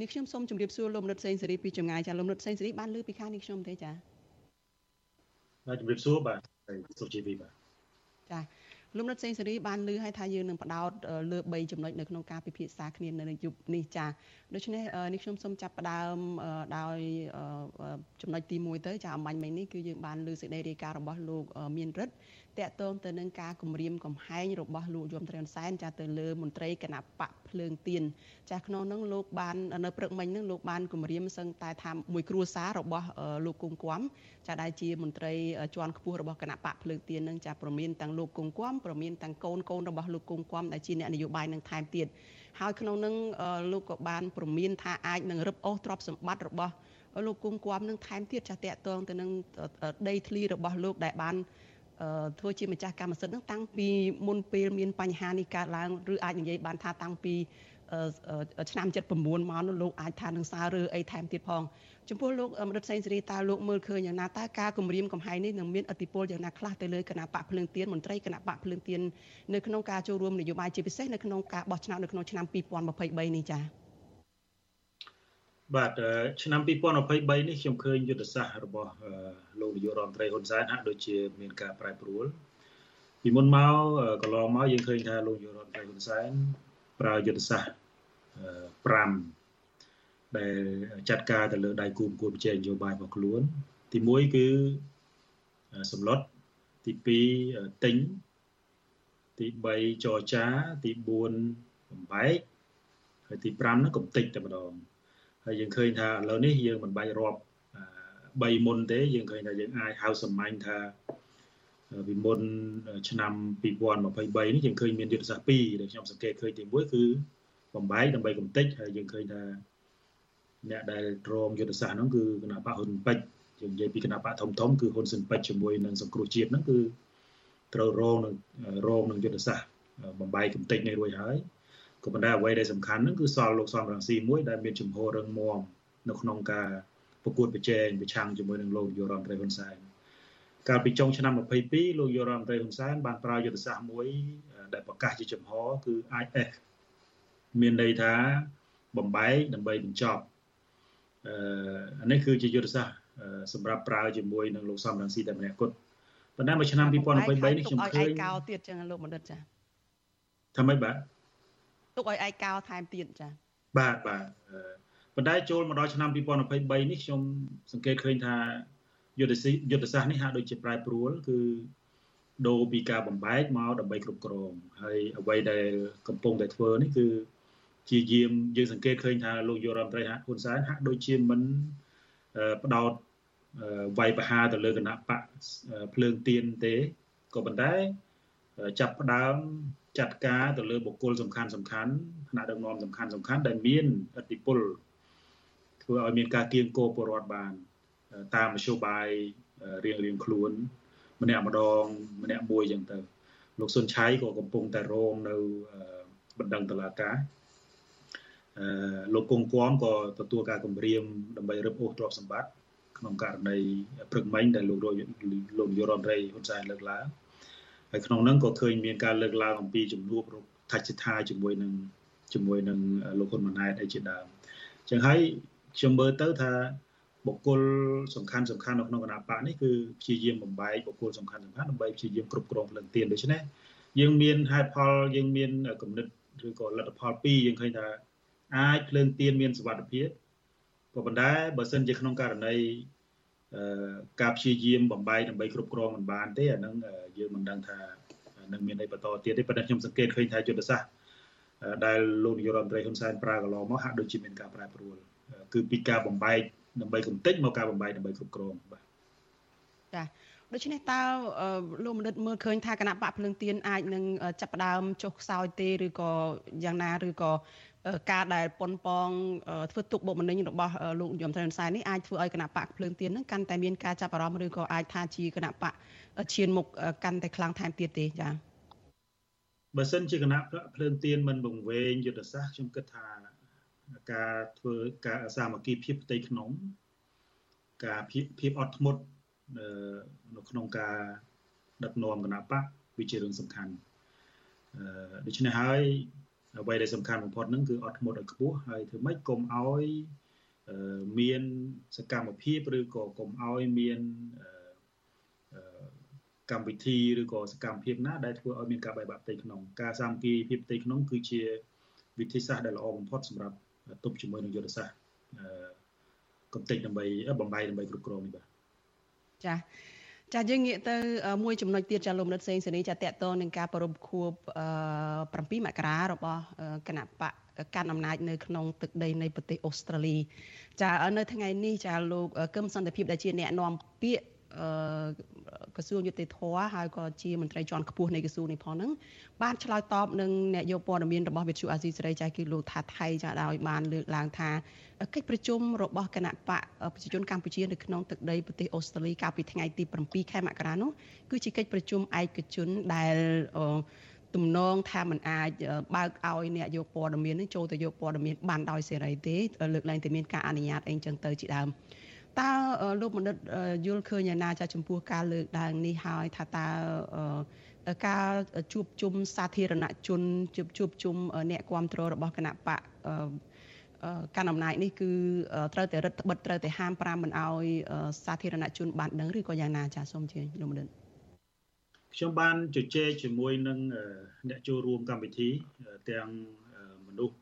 នេះខ្ញុំសូមជម្រាបសួរលោកមនិតសេងសេរីពីចម្ងាយចាលោកមនិតសេងសេរីបានលើពីខាងនេះខ្ញុំទេចាបាទជម្រាបសួរបាទសុជីវីបាទចា លោកនិតសេងសេរីបានលើឲ្យថាយើងនឹងបដោតលើ3ចំណុចនៅក្នុងការពិភាក្សាគ្នានៅយុគនេះចាដូច្នេះនេះខ្ញុំសូមចាប់ផ្ដើមដោយចំណុចទី1ទៅចាអំបញ្ញមិញនេះគឺយើងបានលើសេចក្តីរាយការណ៍របស់លោកមានរិទ្ធ តកតងទៅនឹងការគម្រាមកំហែងរបស់លោកយមត្រែនសែនចាទៅលើមន្ត្រីគណៈបកភ្លើងទៀនចាក្នុងនោះលោកបាននៅព្រឹកមិញនោះលោកបានគម្រាមសឹងតែថាមួយគ្រួសាររបស់លោកគង់គំចាដែលជាមន្ត្រីជាន់ខ្ពស់របស់គណៈបកភ្លើងទៀននឹងចាប្រមានទាំងលោកគង់គំប្រមានទាំងកូនកូនរបស់លោកគង់គំដែលជាអ្នកនយោបាយនឹងថែមទៀតហើយក្នុងនឹងលោកក៏បានប្រមានថាអាចនឹងរឹបអូសទ្រព្យសម្បត្តិរបស់លោកគង់គំនឹងថែមទៀតចាតកតងទៅនឹងដីធ្លីរបស់លោកដែលបាន ធ្វើជាម្ចាស់កម្មសិទ្ធិនឹងតាំងពីមុនពេលមានបញ្ហានេះកើតឡើងឬអាចនិយាយបានថាតាំងពីឆ្នាំ79មកនោះលោកអាចថានឹងសាររើអីថែមទៀតផងចំពោះលោកមរិទ្ធសេងសេរីតើលោកមើលឃើញយ៉ាងណាតើការគម្រាមកំហែងនេះនឹងមានឥទ្ធិពលយ៉ាងណាខ្លះទៅលើគណៈបកភ្លើងទៀនមន្ត្រីគណៈបកភ្លើងទៀននៅក្នុងការចូលរួមនយោបាយជាពិសេសនៅក្នុងការបោះឆ្នោតនៅក្នុងឆ្នាំ2023នេះចា៎ បាទឆ្នាំ2023នេះខ្ញុំឃើញយុទ្ធសាស្ត្ររបស់លោកនាយករដ្ឋមន្ត្រីហ៊ុនសែនហាក់ដូចជាមានការប្រែប្រួលពីមុនមកកន្លងមកយើងឃើញថាលោកនាយករដ្ឋមន្ត្រីហ៊ុនសែនប្រើយុទ្ធសាស្ត្រ5ដែលចាត់ការទៅលើដៃគូប្រកួតប្រជែងនយោបាយរបស់ខ្លួន ទី1គឺសម្លុតទី2ទិញទី3ចរចាទី4បំបែកហើយទី5ហ្នឹងកំតិចតែម្ដង ហើយយើងឃើញថាឥឡូវនេះយើងមិនបាច់រាប់3មុនទេយើងឃើញថាយើងអាចហៅសម្ាញ់ថាពីមុនឆ្នាំ2023នេះយើងឃើញមានយុទ្ធសាស្ត្រ2ដែលខ្ញុំសង្កេតឃើញទី1គឺបំបែកដើម្បីកំទេចហើយយើងឃើញថាអ្នកដែលទ្រាំយុទ្ធសាស្ត្រហ្នឹងគឺគណៈបកហ៊ុនពេជ្រយើងនិយាយពីគណៈបកធំធំគឺហ៊ុនស៊ិនពេជ្រជាមួយនឹងសង្គ្រោះជាតិហ្នឹងគឺត្រូវរងនឹងរងនឹងយុទ្ធសាស្ត្របំបែកកំទេចនេះរួចហើយ ក៏ប៉ុន្តែអ្វីដែលសំខាន់ហ្នឹងគឺសល់លោកសំរងស៊ីមួយដែលមានចំហររឹងមាំនៅក្នុងការប្រកួតប្រជែងប្រឆាំងជាមួយនឹងលោកនាយករដ្ឋមន្ត្រីហ៊ុនសែនកាលពីចុងឆ្នាំ22លោកនាយករដ្ឋមន្ត្រីហ៊ុនសែនបានប្រើយុទ្ធសាស្ត្រមួយដែលប្រកាសជាចំហគឺ IF មានន័យថាបំបែកដើម្បីបញ្ចប់អឺអានេះគឺជាយុទ្ធសាស្ត្រសម្រាប់ប្រើជាមួយនឹងលោកសំរងស៊ីតែម្នាក់គត់ប៉ុន្តែមួយឆ្នាំ2023នេះខ្ញុំឃើញឲ្យកោទៀតចឹងលោកបណ្ឌិតចាថាម៉េចបាទ ទុកឲ្យឯកោថែមទៀតចាបាទបាទប៉ុន្តែចូលមកដល់ឆ្នាំ2023នេះខ្ញុំសង្កេតឃើញថាយុទ្ធសាស្ត្រយុទ្ធសាស្ត្រនេះហាក់ដូចជាប្រែប្រួលគឺដូរពីការបំបែកមកដើម្បីគ្រប់គ្រងហើយអ្វីដែលកំពុងតែធ្វើនេះគឺជាយាមយើងសង្កេតឃើញថាលោកយុរដ្ឋមន្ត្រីហ៊ុនសែនហាក់ដូចជាមិនផ្ដោតវាយប្រហារទៅលើគណៈបកភ្លើងទៀនទេក៏ប៉ុន្តែ ចាប់ផ្ដើមចាត់ការទៅលើបុគ្គលសំខាន់សំខាន់ថ្នាក់ដឹកនាំសំខាន់សំខាន់ដែលមានឥទ្ធិពលធ្វើឲ្យមានការគៀងគោពលរដ្ឋបាន តាមមធ្យោបាយរៀងរៀងខ្លួន ម្នាក់ម្ដង ម្នាក់មួយចឹងទៅលោកសុនឆៃក៏កំពុងតែរងនៅបណ្ដឹងតឡាការអឺលោកកុងគួមក៏ទទួលការគម្រាមដើម្បីរឹបអូសទ្រព្យសម្បត្តិក្នុងករណីព្រឹកមិញដែលលោកលោកលោកនាយរដ្ឋមន្ត្រីហ៊ុនសែនលើកឡើង ហើយក្នុងនោះក៏ឃើញមានការលើកឡើងអំពីជំនួបថាច់សិដ្ឋាជាមួយនឹងជាមួយនឹងលោកហ៊ុនម៉ាណែតអីជាដើមអញ្ចឹងហើយខ្ញុំមើលទៅថាបុគ្គលសំខាន់សំខាន់នៅក្នុងគណៈបកនេះគឺព្យាយាមបំបែកបុគ្គលសំខាន់សំខាន់ដើម្បីព្យាយាមគ្រប់គ្រងភ្លឹងទៀនដូច្នេះយើងមានហេតុផលយើងមានគំនិតឬក៏លទ្ធផលពីរយើងឃើញថាអាចភ្លើងទៀនមានសុវត្ថិភាពក៏ប៉ុន្តែបើសិនជាក្នុងករណី ការព្យាយាមបំបែកដើម្បីគ្រប់គ្រងមិនបានទេអានឹងយើងមិនដឹងថានឹងមានអីបន្តទៀតទេប៉ុន្តែខ្ញុំសង្កេតឃើញថាយុទ្ធសាស្ត្រដែលលោកនាយករដ្ឋមន្ត្រីហ៊ុនសែនប្រើកន្លងមកហាក់ដូចជាមានការប្រែប្រួលគឺពីការបំបែកដើម្បីកំទេចមកការបំបែកដើម្បីគ្រប់គ្រងបាទចាដូច្នេះតើលោកមនិតមើលឃើញថាគណៈបកភ្លើងទៀនអាចនឹងចាប់ផ្ដើមចុះខ្សោយទេឬក៏យ៉ាងណាឬក៏ ការដែលប៉ុនប៉ងធ្វើទុកបុកម្នេញរបស់លោកយមត្រែនសែននេះអាចធ្វើឲ្យគណៈបកភ្លើងទៀននឹងកាន់តែមានការចាប់អារម្មណ៍ឬក៏អាចថាជាគណៈបកឈានមុខកាន់តែខ្លាំងថែមទៀតទេចា៎បើសិនជាគណៈភ្លើងទៀនមិនបង្វែងយុទ្ធសាស្ត្រខ្ញុំគិតថាការធ្វើការសាមគ្គីភាពផ្ទៃក្នុង ការភាពអត់ធ្មត់នៅក្នុងការដឹកនាំគណៈបកវាជារឿងសំខាន់ដូច្នេះហើយ អ្វីដែលសំខាន់បំផុតហ្នឹងគឺអត់ធ្មត់ឲ្យខ្ពស់ហើយធ្វើម៉េចកុំឲ្យមានសកម្មភាពឬក៏កុំឲ្យមានកម្មវិធីឬក៏សកម្មភាពណាដែលធ្វើឲ្យមានការបែកបាក់ផ្ទៃក្នុងការសាមគ្គីភាពផ្ទៃក្នុងគឺជាវិធីសាស្ត្រដែលល្អបំផុតសម្រាប់ទប់ជាមួយនឹងយុទ្ធសាស្ត្រកំទេចដើម្បីបំបីដើម្បីគ្រប់គ្រងនេះបាទចា៎ ចាយើងងាកទៅមួយចំណុចទៀតចាលោកមនិតសេងសេនីចាតកតនឹងការប្រពខួប7មករារបស់គណៈបកកាន់អំណាចនៅក្នុងទឹកដីនៃប្រទេសអូស្ត្រាលីចានៅថ្ងៃនេះចាលោកកឹមសន្តិភាពដែលជាអ្នកនាំពាក្យ ក្រសួងយុតិធធហើយក៏ជាមន្ត្រីជាន់ខ្ពស់នៃក្រសួងនេះផងហ្នឹងបានឆ្លើយតបនឹងអ្នកយកព័ត៌មានរបស់វិទ្យុអាស៊ីសេរីចាស់គឺលោកថាថៃចាដោយបានលើកឡើងថាកិច្ចប្រជុំរបស់គណៈបកប្រជាជនកម្ពុជានៅក្នុងទឹកដីប្រទេសអូស្ត្រាលីកាលពីថ្ងៃទី7ខែមករានោះគឺជាកិច្ចប្រជុំឯកជនដែលទំនងថាมันអាចបើកឲ្យអ្នកយកព័ត៌មាននេះចូលទៅយកព័ត៌មានបានដោយសេរីទេលើកឡើងតែមានការអនុញ្ញាតអីចឹងទៅជាដើម តើលោកមនិតយល់ឃើញយ៉ាងណាចាចំពោះការលើកឡើងនេះហើយថាតើការជួបជុំសាធារណជនជួបជួបជុំអ្នកគ្រប់គ្រងរបស់គណៈបកកាន់អំណាចនេះគឺត្រូវតែរឹតបន្តឹងត្រូវតែហាម5មិនឲ្យសាធារណជនបានដឹងឬក៏យ៉ាងណាចាសូមជឿលោកមនិតខ្ញុំបានជជែកជាមួយនឹងអ្នកចូលរួមកម្មវិធីទាំងមនុស្ស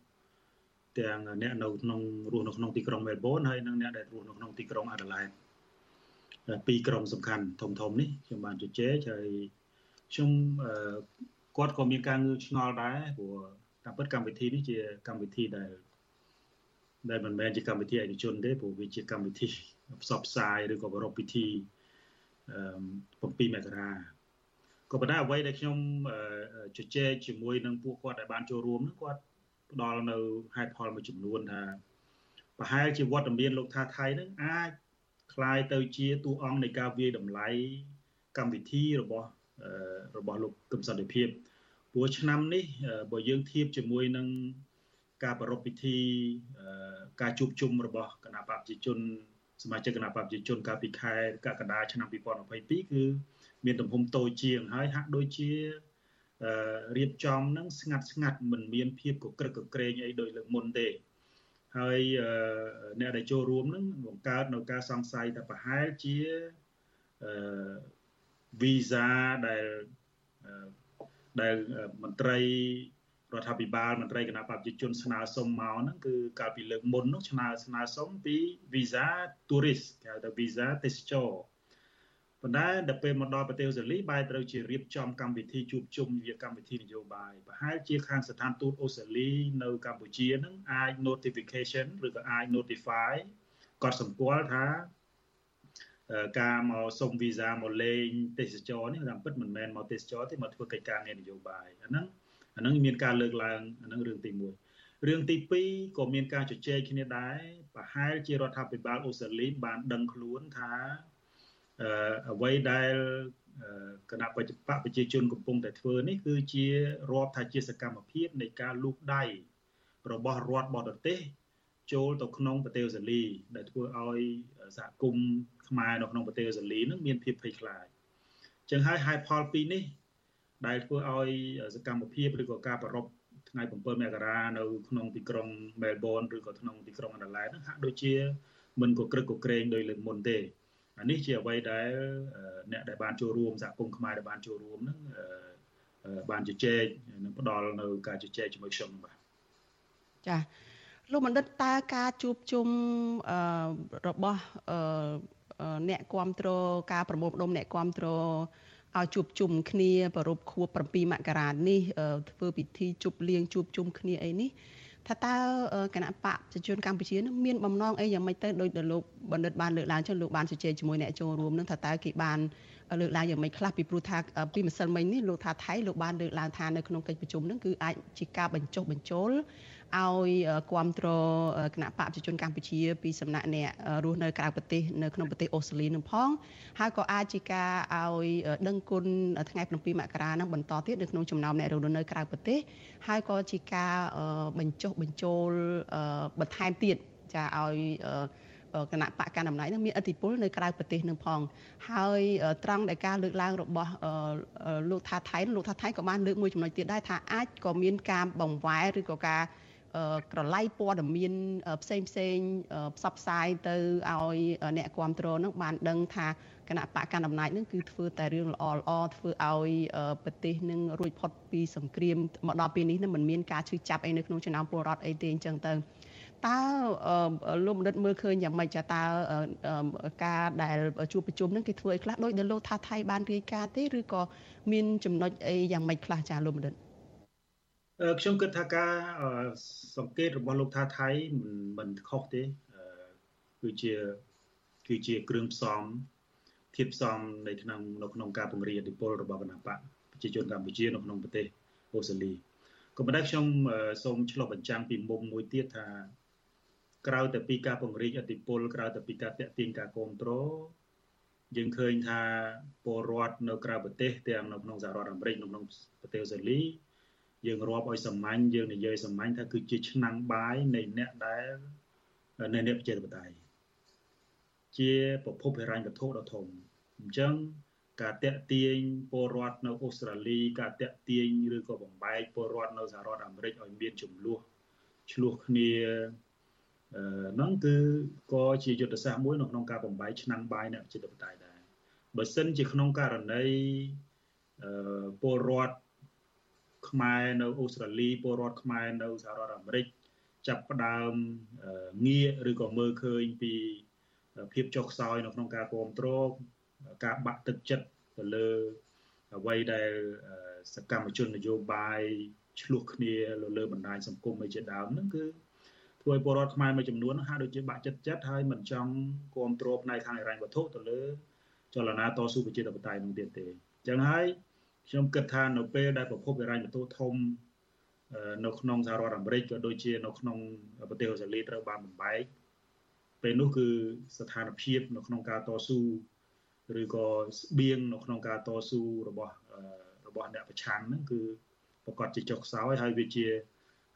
ទាំងអ្នកនៅក្នុងរស់នៅក្នុងទីក្រុងមែលប៊នហើយនិងអ្នកដែលរស់នៅក្នុងទីក្រុងអាដាលេដពីរក្រុងសំខាន់ធំធំនេះខ្ញុំបានជជែកហើយខ្ញុំគាត់ក៏មានការងឿងឆ្ងល់ដែរព្រោះតាមពិតកម្មវិធីនេះជាកម្មវិធីដែលដែលមិនមែនជាកម្មវិធីឯកជនទេព្រោះវាជាកម្មវិធីផ្សព្វផ្សាយឬក៏ប្រពៃពិធីអឺ7មករាក៏ប៉ុន្តែអ្វីដែលខ្ញុំជជែកជាមួយនឹងពួកគាត់ដែលបានចូលរួមនោះគាត់ ផ្ដល់នៅហេតុផលមួយចំនួនថាប្រហែលជាវត្តមានលោកថាថៃនឹងអាចคล้ายទៅជាតួអង្គនៃការវាយតម្លៃកម្មវិធីរបស់របស់លោកកឹមសន្តិភាពព្រោះឆ្នាំនេះបើយើងធៀបជាមួយនឹងការប្រារព្ធពិធីការជួបជុំរបស់គណៈបព្វជិជន សមាជិកគណៈបព្វជិជនកាលពីខែកក្កដាឆ្នាំ2022គឺមានទំហំតូចជាងហើយហាក់ដូចជា រៀបចំនឹងស្ងាត់ស្ងាត់មិនមានភាពកក្រឹកកក្រែងអីដោយលើកមុនទេហើយអ្នកដែលចូលរួមនឹងបង្កើតនៅការសង្ស័យថាប្រហែលជាអឺវីសាដែលដែលមន្ត្រីរដ្ឋាភិបាលមន្ត្រីគណៈបព្វជិជនស្នើសុំមកហ្នឹងគឺកាលពីលើកមុននោះស្នើស្នើសុំពីវីសា tourist គេហៅថាវីសាទេសចរ ប៉ុន្តែដល់ពេលមកដល់ប្រទេសអូស្ត្រាលីបែរត្រូវជារៀបចំកម្មវិធីជួបជុំវាកម្មវិធីនយោបាយប្រហែលជាខាងស្ថានទូតអូស្ត្រាលីនៅកម្ពុជានឹងអាច notification ឬក៏អាច notify កត់សម្គាល់ថាការមកសុំវីសាមកលេងទេសចរនេះតាមពិតមិនមែនមកទេសចរទេមកធ្វើកិច្ចការងារនយោបាយអាហ្នឹងអាហ្នឹងមានការលើកឡើងអាហ្នឹងរឿងទី1រឿងទី2ក៏មានការជជែកគ្នាដែរប្រហែលជារដ្ឋាភិបាលអូស្ត្រាលីបានដឹងខ្លួនថា អ្វីដែលគណៈបច្ចុប្បន្នប្រជាជនកំពុងតែធ្វើនេះគឺជារាប់ថាជាសកម្មភាពនៃការលូកដៃរបស់រដ្ឋបរទេសចូលទៅក្នុងប្រទេសអូស្ត្រាលី ដែលធ្វើឲ្យសហគមន៍ខ្មែរនៅក្នុងប្រទេសអូស្ត្រាលីនឹងមានភាពភ័យខ្លាចចឹងហើយហេតុផលពីរនេះ ដែលធ្វើឲ្យសកម្មភាពឬក៏ការប្ររពថ្ងៃ7មករានៅក្នុងទីក្រុងមែលប៊នឬក៏ក្នុងទីក្រុងអាដាលេដហ្នឹងហាក់ដូចជាមិនកក្រឹកកក្រែងដោយលើកមុនទេ អានេះជាអ្វីដែលអ្នកដែលបានចូលរួមសហគមន៍ខ្មែរដែលបានចូលរួមហ្នឹងបានជជែកនិងផ្ដល់នៅការជជែកជាមួយខ្ញុំបាទចាលោកបណ្ឌិតតើការជួបជុំរបស់អ្នកគ្រប់គ្រងការប្រមូលផ្ដុំអ្នកគ្រប់គ្រងឲ្យជួបជុំគ្នាប្រពខួប7មករានេះធ្វើពិធីជប់លៀងជួបជុំគ្នាអីនេះ ថាតើគណៈបកប្រជាជនកម្ពុជានឹងមានបំណងអីយ៉ាងម៉េចទៅដោយលោកបណ្ឌិតបានលើកឡើងចឹងលោកបានជជែកជាមួយអ្នកចូលរួមនឹងថាតើគេបានលើកឡើងយ៉ាងម៉េចខ្លះពីព្រោះថាពីម្សិលមិញនេះលោកថាថៃលោកបានលើកឡើងថានៅក្នុងកិច្ចប្រជុំនឹងគឺអាចជាការបញ្ចុះបញ្ចូល ឲ្យគ្រប់គ្រងគណៈបកប្រជាជនកម្ពុជាពីសំណាក់អ្នករស់នៅក្រៅប្រទេសនៅក្នុងប្រទេសអូស្ត្រាលីនឹងផងហើយក៏អាចជាការឲ្យដឹងគុណថ្ងៃ7មករានឹងបន្តទៀតនៅក្នុងចំណោមអ្នករស់នៅក្រៅប្រទេសហើយក៏ជាការបញ្ចុះបញ្ចូលបន្ថែមទៀតចាឲ្យគណៈបកកណ្ដាលអំណាចនឹងមានអធិបុលនៅក្រៅប្រទេសនឹងផងហើយត្រង់ដែលការលើកឡើងរបស់លោកថាថៃលោកថាថៃក៏បានលើកមួយចំណុចទៀតដែរថាអាចក៏មានការបង្វែរឬក៏ការ ក្រឡៃព័ត៌មានផ្សេងផ្សេងផ្សព្វផ្សាយទៅឲ្យអ្នកគ្រប់គ្រងនឹងបានដឹងថាគណៈបកកណ្ដាលអំណាចនឹងគឺធ្វើតែរឿងល្អល្អធ្វើឲ្យប្រទេសនឹងរួចផុតពីសង្គ្រាមមកដល់ពេលនេះនឹងមិនមានការឈឺចាប់អីនៅក្នុងចំណោមពលរដ្ឋអីទេអញ្ចឹងទៅតើលោកបណ្ឌិតមើលឃើញយ៉ាងម៉េចតើការដែលជួបប្រជុំនឹងគេធ្វើឲ្យខ្លះដោយដែលលោកថាថៃបានរាយការណ៍ទេឬក៏មានចំណុចអីយ៉ាងម៉េចខ្លះចាលោកបណ្ឌិត ខ្ញុំគិតថាការសង្កេតរបស់លោកថាថៃមិនមិនខុសទេគឺជាគឺជាគ្រឿងផ្សំធៀបផ្សំនៅក្នុងនៅក្នុងការពង្រីកឥទ្ធិពលរបស់គណបកប្រជាជនកម្ពុជានៅក្នុងប្រទេសអូស្ត្រាលីក៏ប៉ុន្តែខ្ញុំសូមឆ្លុះបញ្ចាំងពីមុំមួយទៀតថាក្រៅតែពីការពង្រីកឥទ្ធិពលក្រៅតែពីការតាក់ទាញការគ្រប់គ្រងយើងឃើញថាពលរដ្ឋនៅក្រៅប្រទេសទាំងនៅក្នុងសហរដ្ឋអាមេរិកនៅក្នុងប្រទេសអូស្ត្រាលី យើងរាប់ឲ្យសាមញ្ញយើងនិយាយសាមញ្ញថាគឺជាឆ្នាំងបាយនៃអ្នកដែលនៅអ្នកប្រជាធិបតេយ្យជាប្រភពហិរញ្ញវត្ថុដ៏ធំអញ្ចឹងការតាក់ទាញពលរដ្ឋនៅអូស្ត្រាលីការតាក់ទាញឬក៏បំបែកពលរដ្ឋនៅសហរដ្ឋអាមេរិកឲ្យមានចំនួនឆ្លោះគ្នាហ្នឹងគឺក៏ជាយុទ្ធសាស្ត្រមួយនៅក្នុងការបំបែកឆ្នាំងបាយអ្នកប្រជាធិបតេយ្យដែរបើសិនជាក្នុងករណីពលរដ្ឋ ខ្មែរនៅអូស្ត្រាលីពលរដ្ឋខ្មែរនៅសហរដ្ឋអាមេរិកចាប់ផ្ដើមងាកឬក៏មើលឃើញពីភាពចុះខ្សោយនៅក្នុងការគ្រប់គ្រងការបាក់ទឹកចិត្តទៅលើអ្វីដែលសកម្មជននយោបាយឆ្លោះគ្នាលើលើបណ្ដាញសង្គមអីជាដើមហ្នឹងគឺធ្វើឲ្យពលរដ្ឋខ្មែរមួយចំនួនហាក់ដូចជាបាក់ចិត្តចិត្តហើយមិនចង់គ្រប់គ្រងផ្នែកខាងហិរញ្ញវត្ថុទៅលើចលនាតស៊ូប្រជាធិបតេយ្យនោះទៀតទេអញ្ចឹងហើយ ខ្ញុំគិតថានៅពេលដែលប្រភពហិរញ្ញវត្ថុធំនៅក្នុងសហរដ្ឋអាមេរិកក៏ដូចជានៅក្នុងប្រទេសអូស្ត្រាលីត្រូវបានបំបែកពេលនោះគឺស្ថានភាពនៅក្នុងការតស៊ូឬក៏ស្បៀងនៅក្នុងការតស៊ូរបស់របស់អ្នកប្រឆាំងហ្នឹងគឺប្រកាសជាចុះខ្សោយហើយវាជា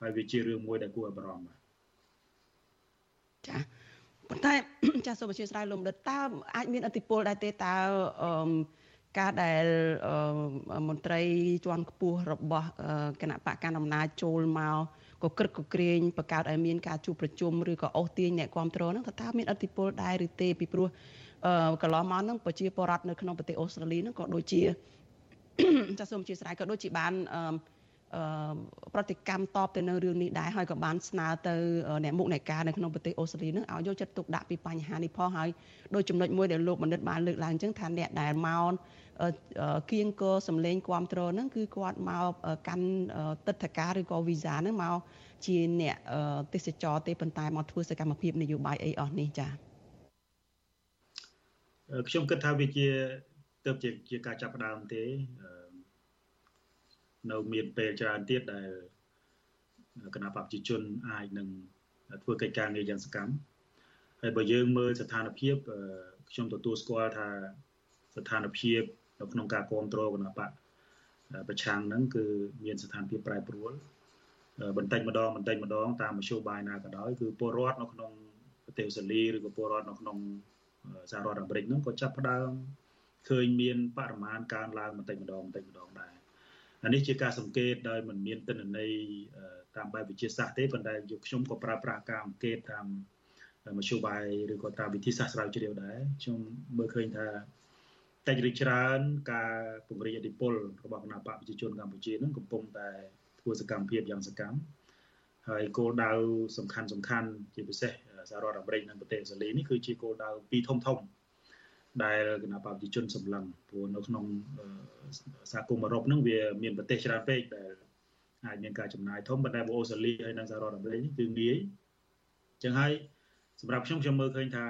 ហើយវាជារឿងមួយដែលគួរឲ្យបារម្ភបាទចាប៉ុន្តែចាសសូមអធិស្ឋានលោកដិតតើអាចមានអធិពលដែរទេតើអឺ ការដែលមន្ត្រីជាន់ខ្ពស់របស់គណៈបកកណ្ដាលអំណាចចូលមកក៏ក្រឹកក៏ក្រែងបង្កើតឲ្យមានការជួបប្រជុំឬក៏អូសទាញអ្នកគ្រប់គ្រងហ្នឹងតើមានអធិពលដែរឬទេពីព្រោះកន្លងមកហ្នឹងប្រជាពលរដ្ឋនៅក្នុងប្រទេសអូស្ត្រាលីហ្នឹងក៏ដូចជាចាសសូមអធិស្ឋានក៏ដូចជាបានអឺប្រតិកម្មតបទៅនៅរឿងនេះដែរហើយក៏បានស្នើទៅអ្នកមុខអ្នកការនៅក្នុងប្រទេសអូស្ត្រាលីនឹងឲ្យយកចិត្តទុកដាក់ពីបញ្ហានេះផងហើយដោយចំណុចមួយដែលលោកបណ្ឌិតបានលើកឡើងអញ្ចឹងថាអ្នកដែលមក គៀងកសម្លេងគ្រប់គ្រងហ្នឹងគឺគាត់មកកាន់ទឹកធការឬក៏វីសាហ្នឹងមកជាអ្នកទេសចរទេប៉ុន្តែមកធ្វើសកម្មភាពនយោបាយអីអស់នេះចា៎ខ្ញុំគិតថាវាជាទៅជាជាការចាប់ផ្ដើមទេនៅមានពេលច្រើនទៀតដែលគណៈបព្វជិជនអាចនឹងធ្វើកិច្ចការងារយ៉ាងសកម្មហើយបើយើងមើលស្ថានភាពខ្ញុំទទួលស្គាល់ថាស្ថានភាព នៅក្នុងការគ្រប់គ្រងគណៈបកប្រឆាំងហ្នឹងគឺមានស្ថានភាពប្រែប្រួលបន្តិចម្ដងបន្តិចម្ដងតាមមធ្យោបាយណាក៏ដោយគឺពលរដ្ឋនៅក្នុងប្រទេសអូស្ត្រាលីឬក៏ពលរដ្ឋនៅក្នុងសហរដ្ឋអាមេរិកហ្នឹងក៏ចាប់ផ្ដើមឃើញមានបរិមាណកើនឡើងបន្តិចម្ដងបន្តិចម្ដងដែរអានេះជាការសង្កេតដោយមិនមានទិន្នន័យតាមបែបវិទ្យាសាស្ត្រទេប៉ុន្តែយកខ្ញុំក៏ប្រើប្រាស់ការអង្កេតតាមមធ្យោបាយឬក៏តាមវិធីសាស្ត្រស្រាវជ្រាវដែរខ្ញុំមើលឃើញថា តែរីច្រើន ការពង្រីកឥទ្ធិពលរបស់គណៈបកប្រជាជនកម្ពុជានឹងកំពុងតែធ្វើសកម្មភាពយ៉ាងសកម្មហើយគោលដៅសំខាន់សំខាន់ជាពិសេសសហរដ្ឋអាមេរិកនិងប្រទេសអូស្ត្រាលីនេះគឺជាគោលដៅពីរធំធំដែលគណៈបព្វជិជនសម្លឹងព្រោះនៅក្នុងសហគមន៍អឺរ៉ុបហ្នឹងវាមានប្រទេសច្រើនពេកដែលអាចមានការចំណាយធំប៉ុន្តែអូស្ត្រាលីហើយនិងសហរដ្ឋអាមេរិកគឺងាយអញ្ចឹងហើយសម្រាប់ខ្ញុំខ្ញុំមើលឃើញថា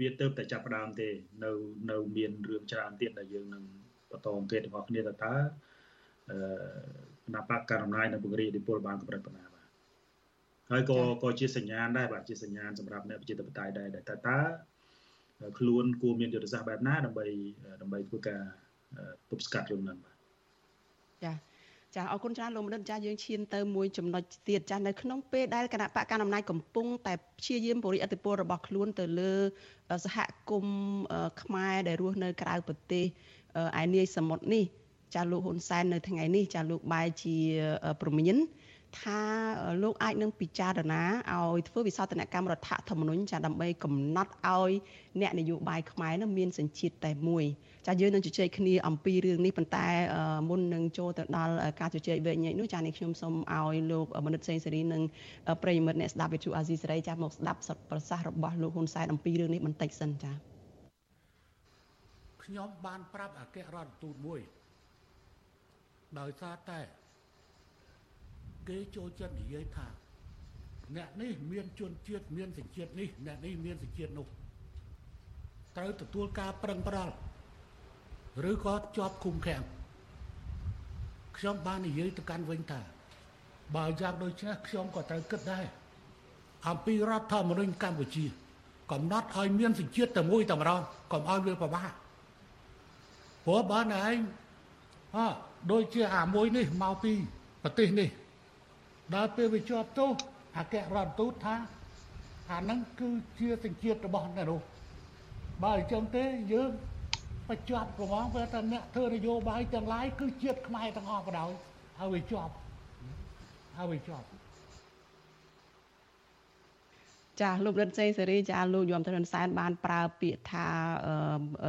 វាទៅតែចាប់ផ្ដើមទេ នៅនៅមានរឿងច្រើនទៀតដែលយើងនឹងបន្តអង្កេតរបស់គ្នាតើតើអឺគណៈបកកណ្ដាលអំណាចនៅពង្រីកឥទ្ធិពលបានកម្រិតប៉ុណ្ណាបាទហើយក៏ក៏ជាសញ្ញាណដែរបាទជាសញ្ញាណសម្រាប់អ្នកប្រជាធិបតេយ្យដែរដែលតើតើខ្លួនគួរមានយុទ្ធសាស្ត្របែបណាដើម្បីដើម្បីធ្វើការទប់ស្កាត់រឿងហ្នឹងបាទចា ចាអរគុណច្រើនលោកមនិតចាយើងឈានទៅមួយចំណុចទៀតចានៅក្នុងពេលដែលគណៈបកកណ្ដាលអំណាចកំពុងតែព្យាយាមពរិអធិពលរបស់ខ្លួនទៅលើសហគមន៍ខ្មែរដែលរស់នៅក្រៅប្រទេសឯនាយសមុទ្រនេះចាលោកហ៊ុនសែននៅថ្ងៃនេះចាលោកបែរជាប្រមាន ថាលោកអាចនឹងពិចារណាឲ្យធ្វើវិសោធនកម្មរដ្ឋធម្មនុញ្ញចាដើម្បីកំណត់ឲ្យអ្នកនយោបាយខ្មែរនឹងមានសញ្ជាតិតែមួយចាយើងនឹងជជែកគ្នាអំពីរឿងនេះប៉ុន្តែមុននឹងចូលទៅដល់ការជជែកវែកញែកនោះចានេះខ្ញុំសូមឲ្យលោកមនិតសេងសេរីនិងប្រិយមិត្តអ្នកស្ដាប់វិទ្យុអាស៊ីសេរីចាមកស្ដាប់សតប្រសាសន៍របស់លោកហ៊ុនសែនអំពីរឿងនេះបន្តិចសិនចាខ្ញុំបានប្រាប់អគ្គរដ្ឋទូតមួយដោយសារតែ គេចូលចិត្តនិយាយថាអ្នកនេះមានជនជាតិមានសញ្ជាតិនេះអ្នកនេះមានសញ្ជាតិនោះត្រូវទទួលការប្រឹងប្រែងឬក៏ជាប់ឃុំឃាំងខ្ញុំបាននិយាយទៅកាន់វិញថាបើយ៉ាងដូចនេះខ្ញុំក៏ត្រូវគិតដែរអំពីរដ្ឋធម្មនុញ្ញកម្ពុជា កំណត់ឲ្យមានសញ្ជាតិតែមួយតែម្ដងកុំឲ្យវាប្របាកព្រោះបើណែឯងអើដូចជាអាមួយនេះមកពីប្រទេសនេះ ដល់ពេលវាជាប់ទោសអគ្គរដ្ឋទូតថាអាហ្នឹងគឺជាសញ្ជាតិរបស់អ្នកនោះបើអញ្ចឹងទេយើងបញ្ចប់ប្រហងពេលថាអ្នកធ្វើនយោបាយទាំងឡាយគឺជាតិខ្មែរទាំងអស់បដ ாய் ហើយវាជាប់ហើយវាជាប់ ចាលោករិទ្ធសេសេរីចាលោកយមត្រនសែនបានប្រើពាក្យថា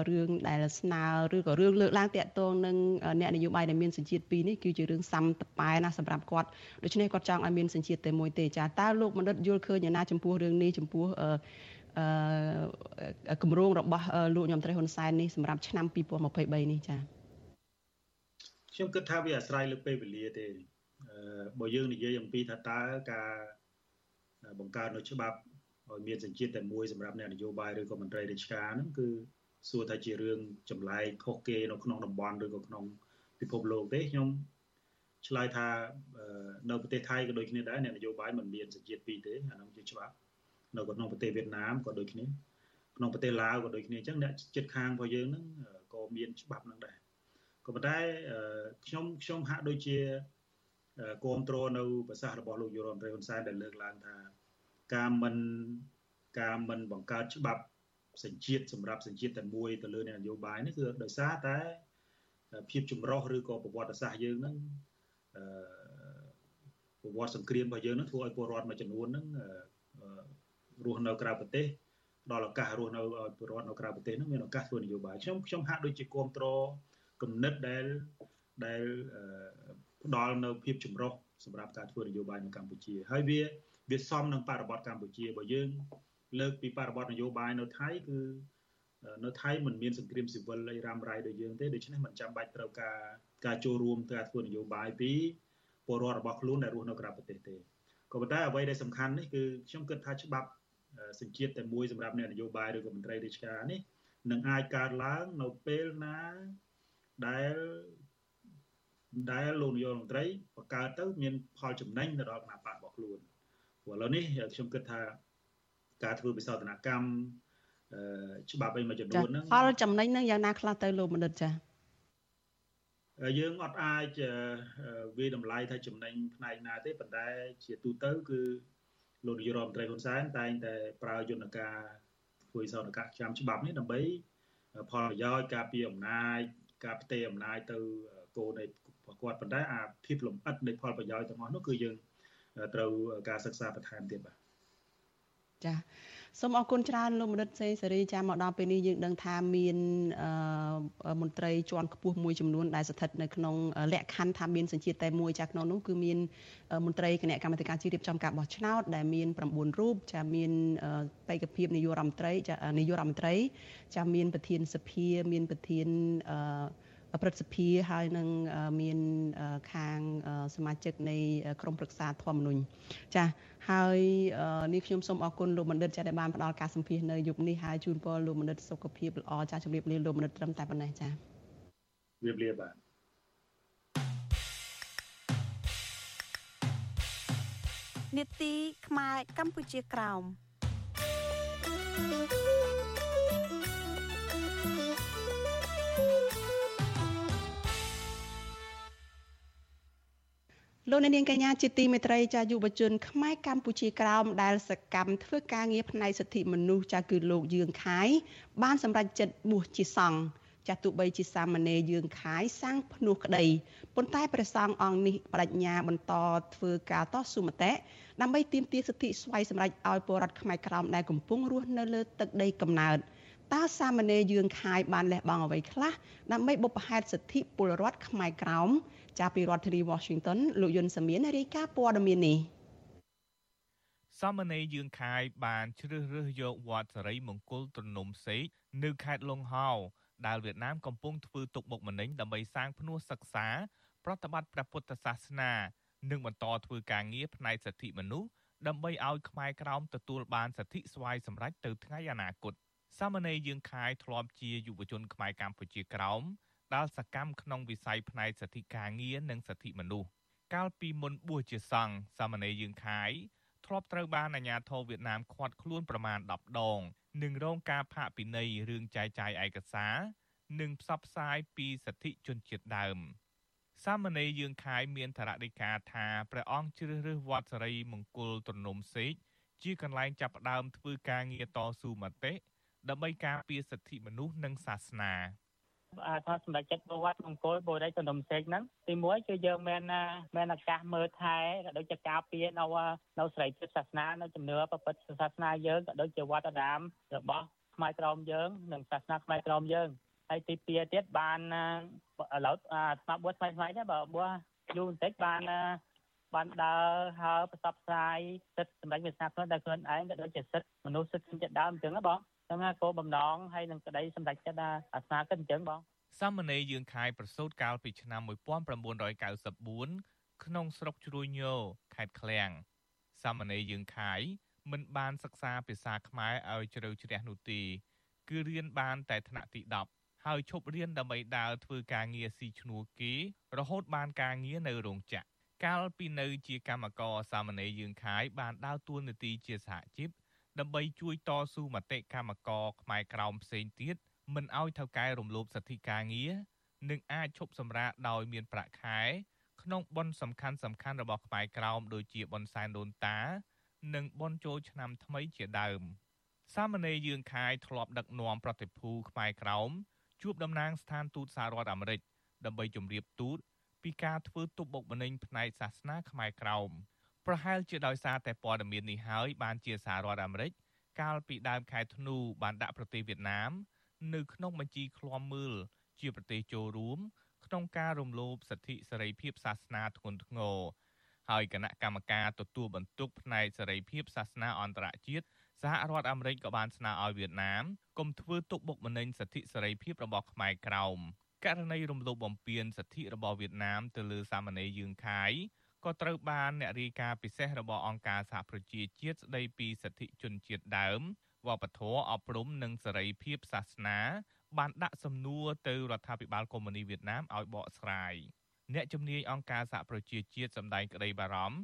រឿងដែលស្នើឬក៏រឿងលើកឡើងតាក់ទងនឹងអ្នកនយោបាយដែលមានសញ្ជាតិពីរនេះគឺជារឿងសំតប៉ែណាសម្រាប់គាត់ដូច្នេះគាត់ចង់ឲ្យមានសញ្ជាតិតែមួយទេចាតើលោកមនិតយល់ឃើញយ៉ាងណាចំពោះរឿងនេះចំពោះអឺគម្រោងរបស់លោកញោមត្រីហ៊ុនសែននេះសម្រាប់ឆ្នាំ2023នេះចាខ្ញុំគិតថាវាអាស្រ័យលើពេលវេលាទេបើយើងនិយាយអំពីថាតើការបង្កើតនៅច្បាប់ ឲ្យមានសញ្ជាតិតែមួយសម្រាប់អ្នកនយោបាយឬក៏មន្ត្រីរាជការហ្នឹងគឺសួរថាជារឿងចម្លែកខុសគេនៅក្នុងតំបន់ឬក៏ក្នុងពិភពលោកទេខ្ញុំឆ្លើយថានៅប្រទេសថៃក៏ដូចគ្នាដែរអ្នកនយោបាយមិនមានសញ្ជាតិពីរទេអានោះជាច្បាប់នៅក្នុងប្រទេសវៀតណាមក៏ដូចគ្នាក្នុងប្រទេសឡាវក៏ដូចគ្នាអញ្ចឹងអ្នកជិតខាងរបស់យើងហ្នឹងក៏មានច្បាប់ហ្នឹងដែរក៏ប៉ុន្តែខ្ញុំខ្ញុំហាក់ដូចជាគ្រប់គ្រងនៅប្រសាសន៍របស់លោកយុរដ្ឋមន្ត្រីហ៊ុនសែនដែលលើកឡើងថា ការមិនការមិនបង្កើតច្បាប់សញ្ជាតិសម្រាប់សញ្ជាតិតែមួយទៅលើនយោបាយនេះគឺដោយសារតែភាពចម្រុះឬក៏ប្រវត្តិសាស្ត្រយើងហ្នឹងអឺប្រវត្តិសង្គ្រាមរបស់យើងហ្នឹងធ្វើឲ្យពលរដ្ឋមួយចំនួនហ្នឹងរស់នៅក្រៅប្រទេសដល់ឱកាសរស់នៅឲ្យពលរដ្ឋនៅក្រៅប្រទេសហ្នឹងមានឱកាសធ្វើនយោបាយខ្ញុំខ្ញុំហាក់ដូចជាគ្រប់គ្រងគំនិតដែលដែលផ្ដល់នៅភាពចម្រុះ សម្រាប់ការធ្វើនយោបាយនៅកម្ពុជាហើយវាវាសមនឹងបរិបទកម្ពុជាបើយើង លើកពីបរិបទនយោបាយនៅថៃគឺនៅថៃមិនមានសង្គ្រាមស៊ីវិលអីរ៉ាំរ៉ៃដូចយើងទេដូច្នេះមិនចាំបាច់ត្រូវការការចូលរួមការធ្វើនយោបាយពីពលរដ្ឋរបស់ខ្លួនដែលរស់នៅក្រៅប្រទេសទេក៏ប៉ុន្តែអ្វីដែលសំខាន់នេះគឺខ្ញុំគិតថាច្បាប់សញ្ជាតិតែមួយសម្រាប់អ្នកនយោបាយឬក៏មន្ត្រីរាជការនេះនឹងអាចកើតឡើងនៅពេលណាដែល ដែលលោកនាយករដ្ឋមន្ត្រីបង្កើតទៅមានផលចំណេញទៅដល់គណៈបករបស់ខ្លួនព្រោះឥឡូវនេះខ្ញុំគិតថាការធ្វើបិសោធនកម្មច្បាប់អីមួយចំនួនហ្នឹងផលចំណេញហ្នឹងយ៉ាងណាខ្លះទៅលោកមនិតចាយើងអត់អាចវាតម្លៃថាចំណេញផ្នែកណាទេប៉ុន្តែជាទូទៅគឺលោកនាយករដ្ឋមន្ត្រីហ៊ុនសែនតែងតែប្រើយន្តការធ្វើសនកម្មចាំច្បាប់នេះដើម្បីផលប្រយោជន៍ការពារអំណាចការផ្ទេរអំណាចទៅគោលនៃ គាត់ប៉ុន្តែអាភាពលំអិតនៃផលប្រយោជន៍ទាំងអស់នោះគឺយើងត្រូវការសិក្សាបន្ថែមទៀតបាទចាសូមអរគុណច្រើនលោកមនិតសេសេរីចាមកដល់ពេលនេះយើងដឹងថាមានមន្ត្រីជាន់ខ្ពស់មួយចំនួនដែលស្ថិតនៅក្នុងលក្ខខណ្ឌថាមានសញ្ជាតិតែមួយចាក្នុងនោះគឺមានមន្ត្រីគណៈកម្មាធិការជាតិរៀបចំការបោះឆ្នោតដែលមាន9រូបចាមានបេក្ខភាពនាយករដ្ឋមន្ត្រីចានាយករដ្ឋមន្ត្រីចាមានប្រធានសភាមានប្រធានអឺ ព្រឹទ្ធសភាហើយនឹងមានខាងសមាជិកនៃក្រុមប្រឹក្សាធម្មនុញ្ញចាហើយនេះខ្ញុំសូមអរគុណលោកបណ្ឌិតចាដែលបានផ្ដល់ការសម្ភាសនៅយប់នេះហើយជូនពរលោកបណ្ឌិតសុខភាពល្អចាជម្រាបលាលោកបណ្ឌិតត្រឹមតែប៉ុណ្ណេះចាជម្រាបលាបាទនេតិខ្មែរកម្ពុជាក្រោម លោកអ្នកនាងកញ្ញាជាទីមេត្រីចាយុវជនខ្មែរកម្ពុជាក្រោមដែលសកម្មធ្វើការងារផ្នែកសិទ្ធិមនុស្សចាគឺលោកយឿងខាយបានសម្រេចចិត្តបួសជាសង្ឃចាទោះបីជាសាមណេរយឿងខាយសាងភ្នោះក្តីប៉ុន្តែព្រះសង្ឃអង្គនេះបដិញ្ញាបន្តធ្វើការតស៊ូមតិដើម្បីទាមទារសិទ្ធិស្វ័យសម្រេចឲ្យពលរដ្ឋខ្មែរក្រោមដែលកំពុងរស់នៅលើទឹកដីកំណើតតើសាមណេរយឿងខាយបានលះបង់អ្វីខ្លះដើម្បីបុព្វហេតុសិទ្ធិពលរដ្ឋខ្មែរក្រោម ចាប់ពីរដ្ឋធានី Washington លោកយុនសាមៀនរាយការណ៍ព័ត៌មាននេះសមនេយយឿងខាយបានជ្រើសរើសយកវត្តសរីមង្គលទំនំសេកនៅខេត្តលង្ហោដែលវៀតណាមកំពុងធ្វើទុកបុកម្នេញដើម្បីសាងភ្នួសសិក្សា ប្រតិបត្តិព្រះពុទ្ធសាសនា និងបន្តធ្វើការងារផ្នែកសិទ្ធិមនុស្សដើម្បីឲ្យខ្មែរក្រោមទទួលបានសិទ្ធិស្វ័យសម្រេចទៅថ្ងៃអនាគតសាមណេរយើងខាយធ្លាប់ជាយុវជនខ្មែរកម្ពុជាក្រោម ដែលសកម្មក្នុងវិស័យផ្នែកសិទ្ធិការងារនិងសិទ្ធិមនុស្សកាលពីមុនបួសជាសង្ឃសាមណេរយើងខាយធ្លាប់ត្រូវបានអាជ្ញាធរវៀតណាមឃាត់ខ្លួនប្រមាណ10ដងនិងរងការផាកពិន័យរឿងចែកចាយឯកសារនិងផ្សព្វផ្សាយពីសិទ្ធិជនជាតិដើមសាមណេរយើងខាយមានធរណីកាថាព្រះអង្គជ្រើសរើសវត្តសរីមង្គលទំនំសេកជាកន្លែងចាប់ផ្ដើមធ្វើការងារតស៊ូមតិដើម្បីការពារសិទ្ធិមនុស្សនិងសាសនា ថាសម្រាប់ចិត្តវត្តមង្គលបូរីសន្ទុំសេកហ្នឹងទីមួយគឺយើងមានមានឱកាសមើលថែក៏ដូចជាការពារនៅនៅស្រីពុទ្ធសាសនានៅជំនឿពុទ្ធសាសនាយើងក៏ដូចជាវត្តអារាមរបស់ខ្មែរក្រមយើង និងសាសនាខ្មែរក្រមយើងហើយទីពីរទៀតបានឥឡូវស្មាប់បួសថ្មីថ្មីនេះបើបួសយូរបន្តិចបានបានដើរហើផ្សព្វផ្សាយសិទ្ធិសម្ដេចវាសនាខ្លួនតែខ្លួនឯងក៏ដូចជាសិទ្ធិមនុស្សសិទ្ធិជាតិដើមអញ្ចឹងណាបង ហ្នឹងណាគោលបំណងហើយនឹងក្តីសម្ដេចចិត្តអាសនាគិតអញ្ចឹងបងសាមណេរយើងខាយប្រសូតកាលពីឆ្នាំ1994ក្នុងស្រុកជ្រួយញោខេត្តឃ្លាំងសាមណេរយើងខាយមិនបានសិក្សាភាសាខ្មែរឲ្យជ្រៅជ្រះនោះទេគឺរៀនបានតែថ្នាក់ទី10ហើយឈប់រៀនដើម្បីដើរធ្វើការងារស៊ីឈ្នួលគេរហូតបានការងារនៅរោងចក្រកាលពីនៅជាកម្មករសាមណេរយើងខាយបានដើរតួនាទីជាសហជីព ដើម្បីជួយតស៊ូមតិកម្មករខ្មែរក្រោមផ្សេងទៀតមិនឲ្យថៅកែរំលោភសិទ្ធិការងារនិងអាចឈប់សម្រាកដោយមានប្រាក់ខែ ក្នុងបុណ្យសំខាន់សំខាន់របស់ខ្មែរក្រោមដូចជាបុណ្យសែនដូនតា និងបុណ្យចូលឆ្នាំថ្មីជាដើមសាមណេរយើងខាយធ្លាប់ដឹកនាំប្រតិភូខ្មែរក្រោមជួបតំណាងស្ថានទូតសហរដ្ឋអាមេរិកដើម្បីជម្រាបទូតពីការធ្វើទុបបុកម្នេញផ្នែកសាសនាខ្មែរក្រោម ប្រហែលជាដោយសារតែព័ត៌មាននេះហើយបានជាសហរដ្ឋអាមេរិកកាលពីដើមខែធ្នូបានដាក់ប្រទេសវៀតណាម នៅក្នុងបញ្ជីឃ្លាំមើលជាប្រទេសចូលរួមក្នុងការរំលោភសិទ្ធិសេរីភាពសាសនាធ្ងន់ធ្ងរហើយគណៈកម្មការទទួលបន្ទុកផ្នែកសេរីភាពសាសនាអន្តរជាតិសហរដ្ឋអាមេរិកក៏បានស្នើឲ្យវៀតណាមកុំធ្វើទុកបុកម្នេញសិទ្ធិសេរីភាពរបស់ខ្មែរក្រោមករណីរំលោភបំពានសិទ្ធិរបស់វៀតណាមទៅលើសាមណេរយឿងខាយ ក៏ត្រូវបានអ្នករាយការណ៍ពិសេសរបស់អង្គការសហប្រជាជាតិស្ដីពីសិទ្ធិជនជាតិដើមវប្បធម៌អប់រំនិងសេរីភាពសាសនា បានដាក់សំណួរទៅរដ្ឋាភិបាលកុម្មុយនីវៀតណាមឲ្យបកស្រាយអ្នកជំនាញអង្គការសហប្រជាជាតិសម្ដែងក្តីបារម្ភ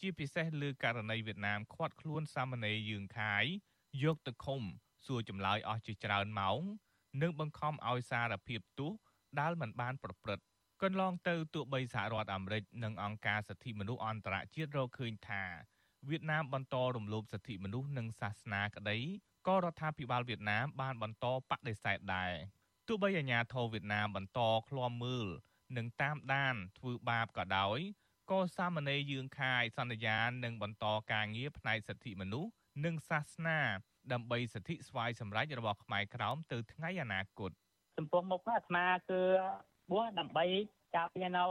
ជាពិសេសលើករណីវៀតណាមឃាត់ខ្លួនសាមណេរយឿងខាយយកទៅឃុំសួរចម្លើយអស់ជាច្រើនម៉ោង និងបង្ខំឲ្យសារភាពទោសដែលមិនបានប្រព្រឹត្ត កន្លងទៅទោះបីសហរដ្ឋអាមេរិកនិងអង្គការសិទ្ធិមនុស្សអន្តរជាតិរកឃើញថាវៀតណាមបន្តរំលោភសិទ្ធិមនុស្សនិងសាសនាក្តីក៏រដ្ឋាភិបាលវៀតណាមបានបន្តបដិសេធដែរទោះបីអាញាធរវៀតណាមបន្តឃ្លាំមើលនិងតាមដានធ្វើបាបក៏ដោយក៏សាមណេរយឿងខាយសន្យានឹងបន្តការងារផ្នែកសិទ្ធិមនុស្សនិងសាសនា ដើម្បីសិទ្ធិស្វ័យសម្រេចរបស់ខ្មែរក្រោមទៅថ្ងៃអនាគតចំពោះមុខអាត្មាគឺ បួសដើម្បីការពារនៅ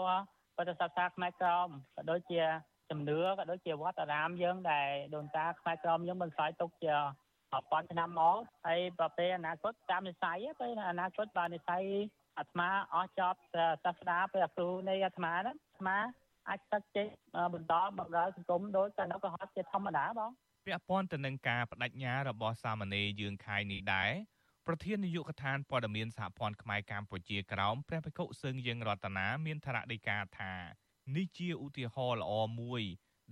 ពុទ្ធសាសនាខ្មែរក្រមក៏ដូចជាជំនឿក៏ដូចជាវត្តអារាមយើងដែលដូនតាខ្មែរក្រមយើងបន្សល់ទុកជាប៉ុន្មានឆ្នាំមកហើយប្រពេលអនាគតតាមនិស័យពេលអនាគតបើនិស័យអាត្មាអស់ចប់សាស្ត្រាពេលគ្រូនៃអាត្មាហ្នឹងអាត្មាអាចទឹកចេញបន្តបម្រើសង្គមដោយតែនៅកុហកជាធម្មតាបងពាក់ព័ន្ធទៅនឹងការបដិញ្ញារបស់សាមណេរយើងខាយនេះដែរ ប្រធាននាយកដ្ឋានព័ត៌មានសហព័ន្ធខ្មែរកម្ពុជាក្រោមព្រះភិក្ខុសឹងយើងរតនាមានថ្នាក់ដីកាថានេះជាឧទាហរណ៍ល្អមួយ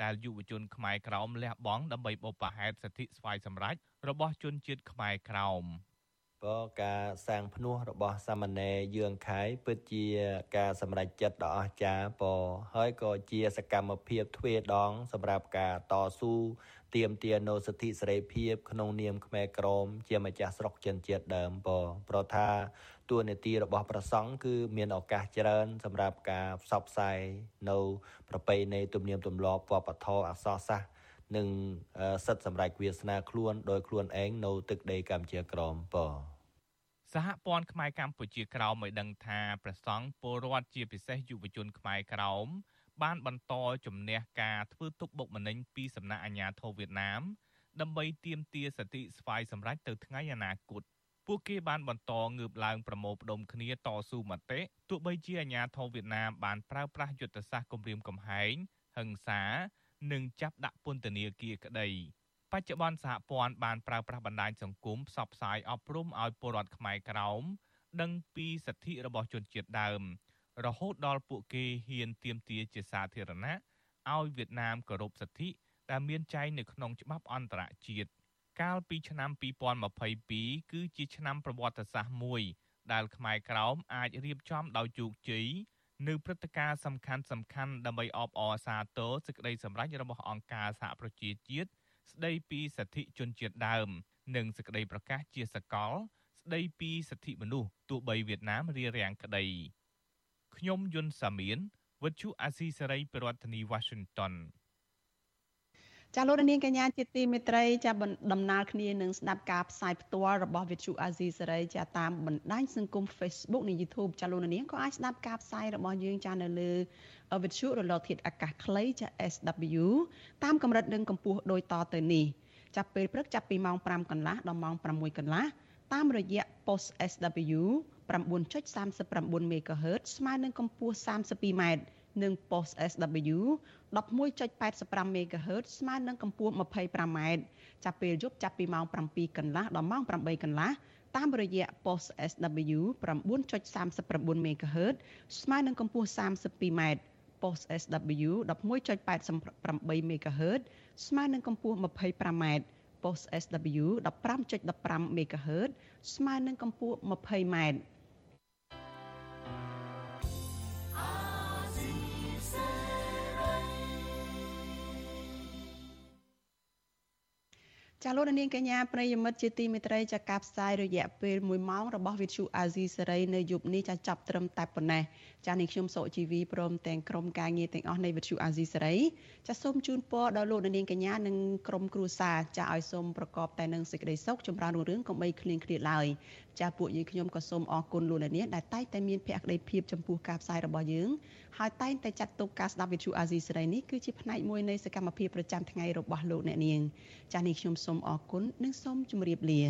ដែលយុវជនខ្មែរក្រោមលះបង់ដើម្បីបុព្វហេតុសិទ្ធិស្វ័យសម្រេចរបស់ជនជាតិខ្មែរក្រោមក៏ការសាងភ្នោះរបស់សាមណេរយឿងខៃពិតជាការសម្រេចចិត្តដ៏អស្ចារ្យពហើយក៏ជាសកម្មភាពទ្វេដង សម្រាប់ការតស៊ូ ទាមទារនូវសិទ្ធិសេរីភាពក្នុងនាមខ្មែរក្រមជាម្ចាស់ស្រុកចិនជាតិដើមពប្រថាតួនាទីរបស់ប្រសង់គឺមានឱកាសច្រើន សម្រាប់ការផ្សព្វផ្សាយនៅប្រពៃណីទំនៀមទម្លាប់វប្បធម៌អក្សរសាស្ត្រនិងសិទ្ធិសម្រេចវាសនាខ្លួនដោយខ្លួនឯងនៅទឹកដីកម្ពុជាក្រមពសហព័ន្ធខ្មែរកម្ពុជាក្រោមឲ្យដឹងថាព្រះសង្ឃពលរដ្ឋជាពិសេសយុវជនខ្មែរក្រោម បានបន្តជំនះការធ្វើទុកបុកម្នេញពីសំណាក់អាជ្ញាធរវៀតណាម ដើម្បីទាមទារសិទ្ធិស្វ័យសម្រេចទៅថ្ងៃអនាគតពួកគេបានបន្តងើបឡើងប្រមូលផ្ដុំគ្នាតស៊ូមតិទោះបីជាអាញាធរវៀតណាមបានប្រើប្រាស់យុទ្ធសាស្ត្រគំរាមកំហែងហិង្សានិងចាប់ដាក់ពន្ធនាគារក្តីបច្ចុប្បន្នសហព័ន្ធបានប្រើប្រាស់បណ្ដាញសង្គមផ្សព្វផ្សាយអប់រំឲ្យពលរដ្ឋខ្មែរក្រោមដឹងពីសិទ្ធិរបស់ជនជាតិដើម រហូតដល់ពួកគេហ៊ានទាមទារជាសាធារណៈឲ្យវៀតណាមគោរពសិទ្ធិដែលមានចែងនៅក្នុងច្បាប់អន្តរជាតិកាលពីឆ្នាំ2022គឺជាឆ្នាំប្រវត្តិសាស្ត្រមួយ ដែលខ្មែរក្រោមអាចរៀបចំដោយជោគជ័យនៅព្រឹត្តិការណ៍សំខាន់សំខាន់ដើម្បីអបអរសាទរសេចក្តីសម្រេចរបស់អង្គការសហប្រជាជាតិស្តីពីសិទ្ធិជនជាតិដើម និងសេចក្តីប្រកាសជាសកល ស្តីពីសិទ្ធិមនុស្សទោះបីវៀតណាមរារាំងក្តី ខ្ញុំយុនសាមៀនវិទ្យុអាស៊ីសេរីប្រធានាធិបតី Washington ចាលោកនាងកញ្ញាជាទីមេត្រីចាដំណើរគ្នានឹងស្ដាប់ការផ្សាយផ្ទាល់របស់វិទ្យុអាស៊ីសេរីចាតាមបណ្ដាញសង្គម Facebook និង YouTube ចាលោកនាងក៏អាចស្ដាប់ការផ្សាយរបស់យើងចានៅលើវិទ្យុរលកធាតុអាកាសខ្លីចា SW តាមកម្រិតនិងកម្ពស់ដូចតទៅនេះចាប់ពេលព្រឹកចាប់ពីម៉ោង5កន្លះដល់ម៉ោង6កន្លះតាមរយៈ post SW 9.39 MHz ស្មើនឹងកម្ពស់ 32m និង post SW 11.85 MHz ស្មើនឹងកម្ពស់ 25m ចាប់ពេលយប់ចាប់ពីម៉ោង7កន្លះដល់ម៉ោង8កន្លះតាមរយៈ post SW 9.39 MHz ស្មើនឹងកម្ពស់ 32m post SW 11.88 MHz ស្មើនឹងកម្ពស់ 25m post SW 15.15 MHz ស្មើនឹងកម្ពស់ 20m ចាលោកនាងកញ្ញាប្រិយមិត្តជាទីមេត្រីចាការផ្សាយរយៈពេល1ម៉ោងរបស់វិទ្យុអាស៊ីសេរីនៅយប់នេះចាចាប់ត្រឹមតែប៉ុណ្ណេះចានាងខ្ញុំសុជីវីព្រមទាំងក្រុមការងារទាំងអស់នៃវិទ្យុអាស៊ីសេរីចាសូមជូនពរដល់លោកនាងកញ្ញានិងក្រុមគ្រួសារចាឲ្យសូមប្រកបតែនឹងសេចក្តីសុខចម្រើនរុងរឿងកុំបីឃ្លៀងឃ្លាតឡើយចាពួកយើងខ្ញុំក៏សូមអរគុណលោកនាងដែលតែងតែមានភក្ដីភាពចំពោះការផ្សាយរបស់យើងហើយតែងតែចាត់ទុកការស្ដាប់វិទ្យុអាស៊ីសេរីនេះគឺជាផ្នែកមួយនៃសកម្មភាពប្រចាំថ្ងៃរបស់លោកអ្នកនាងចានេះខ្ញុំសូមអរគុណនិងសូមជម្រាបលា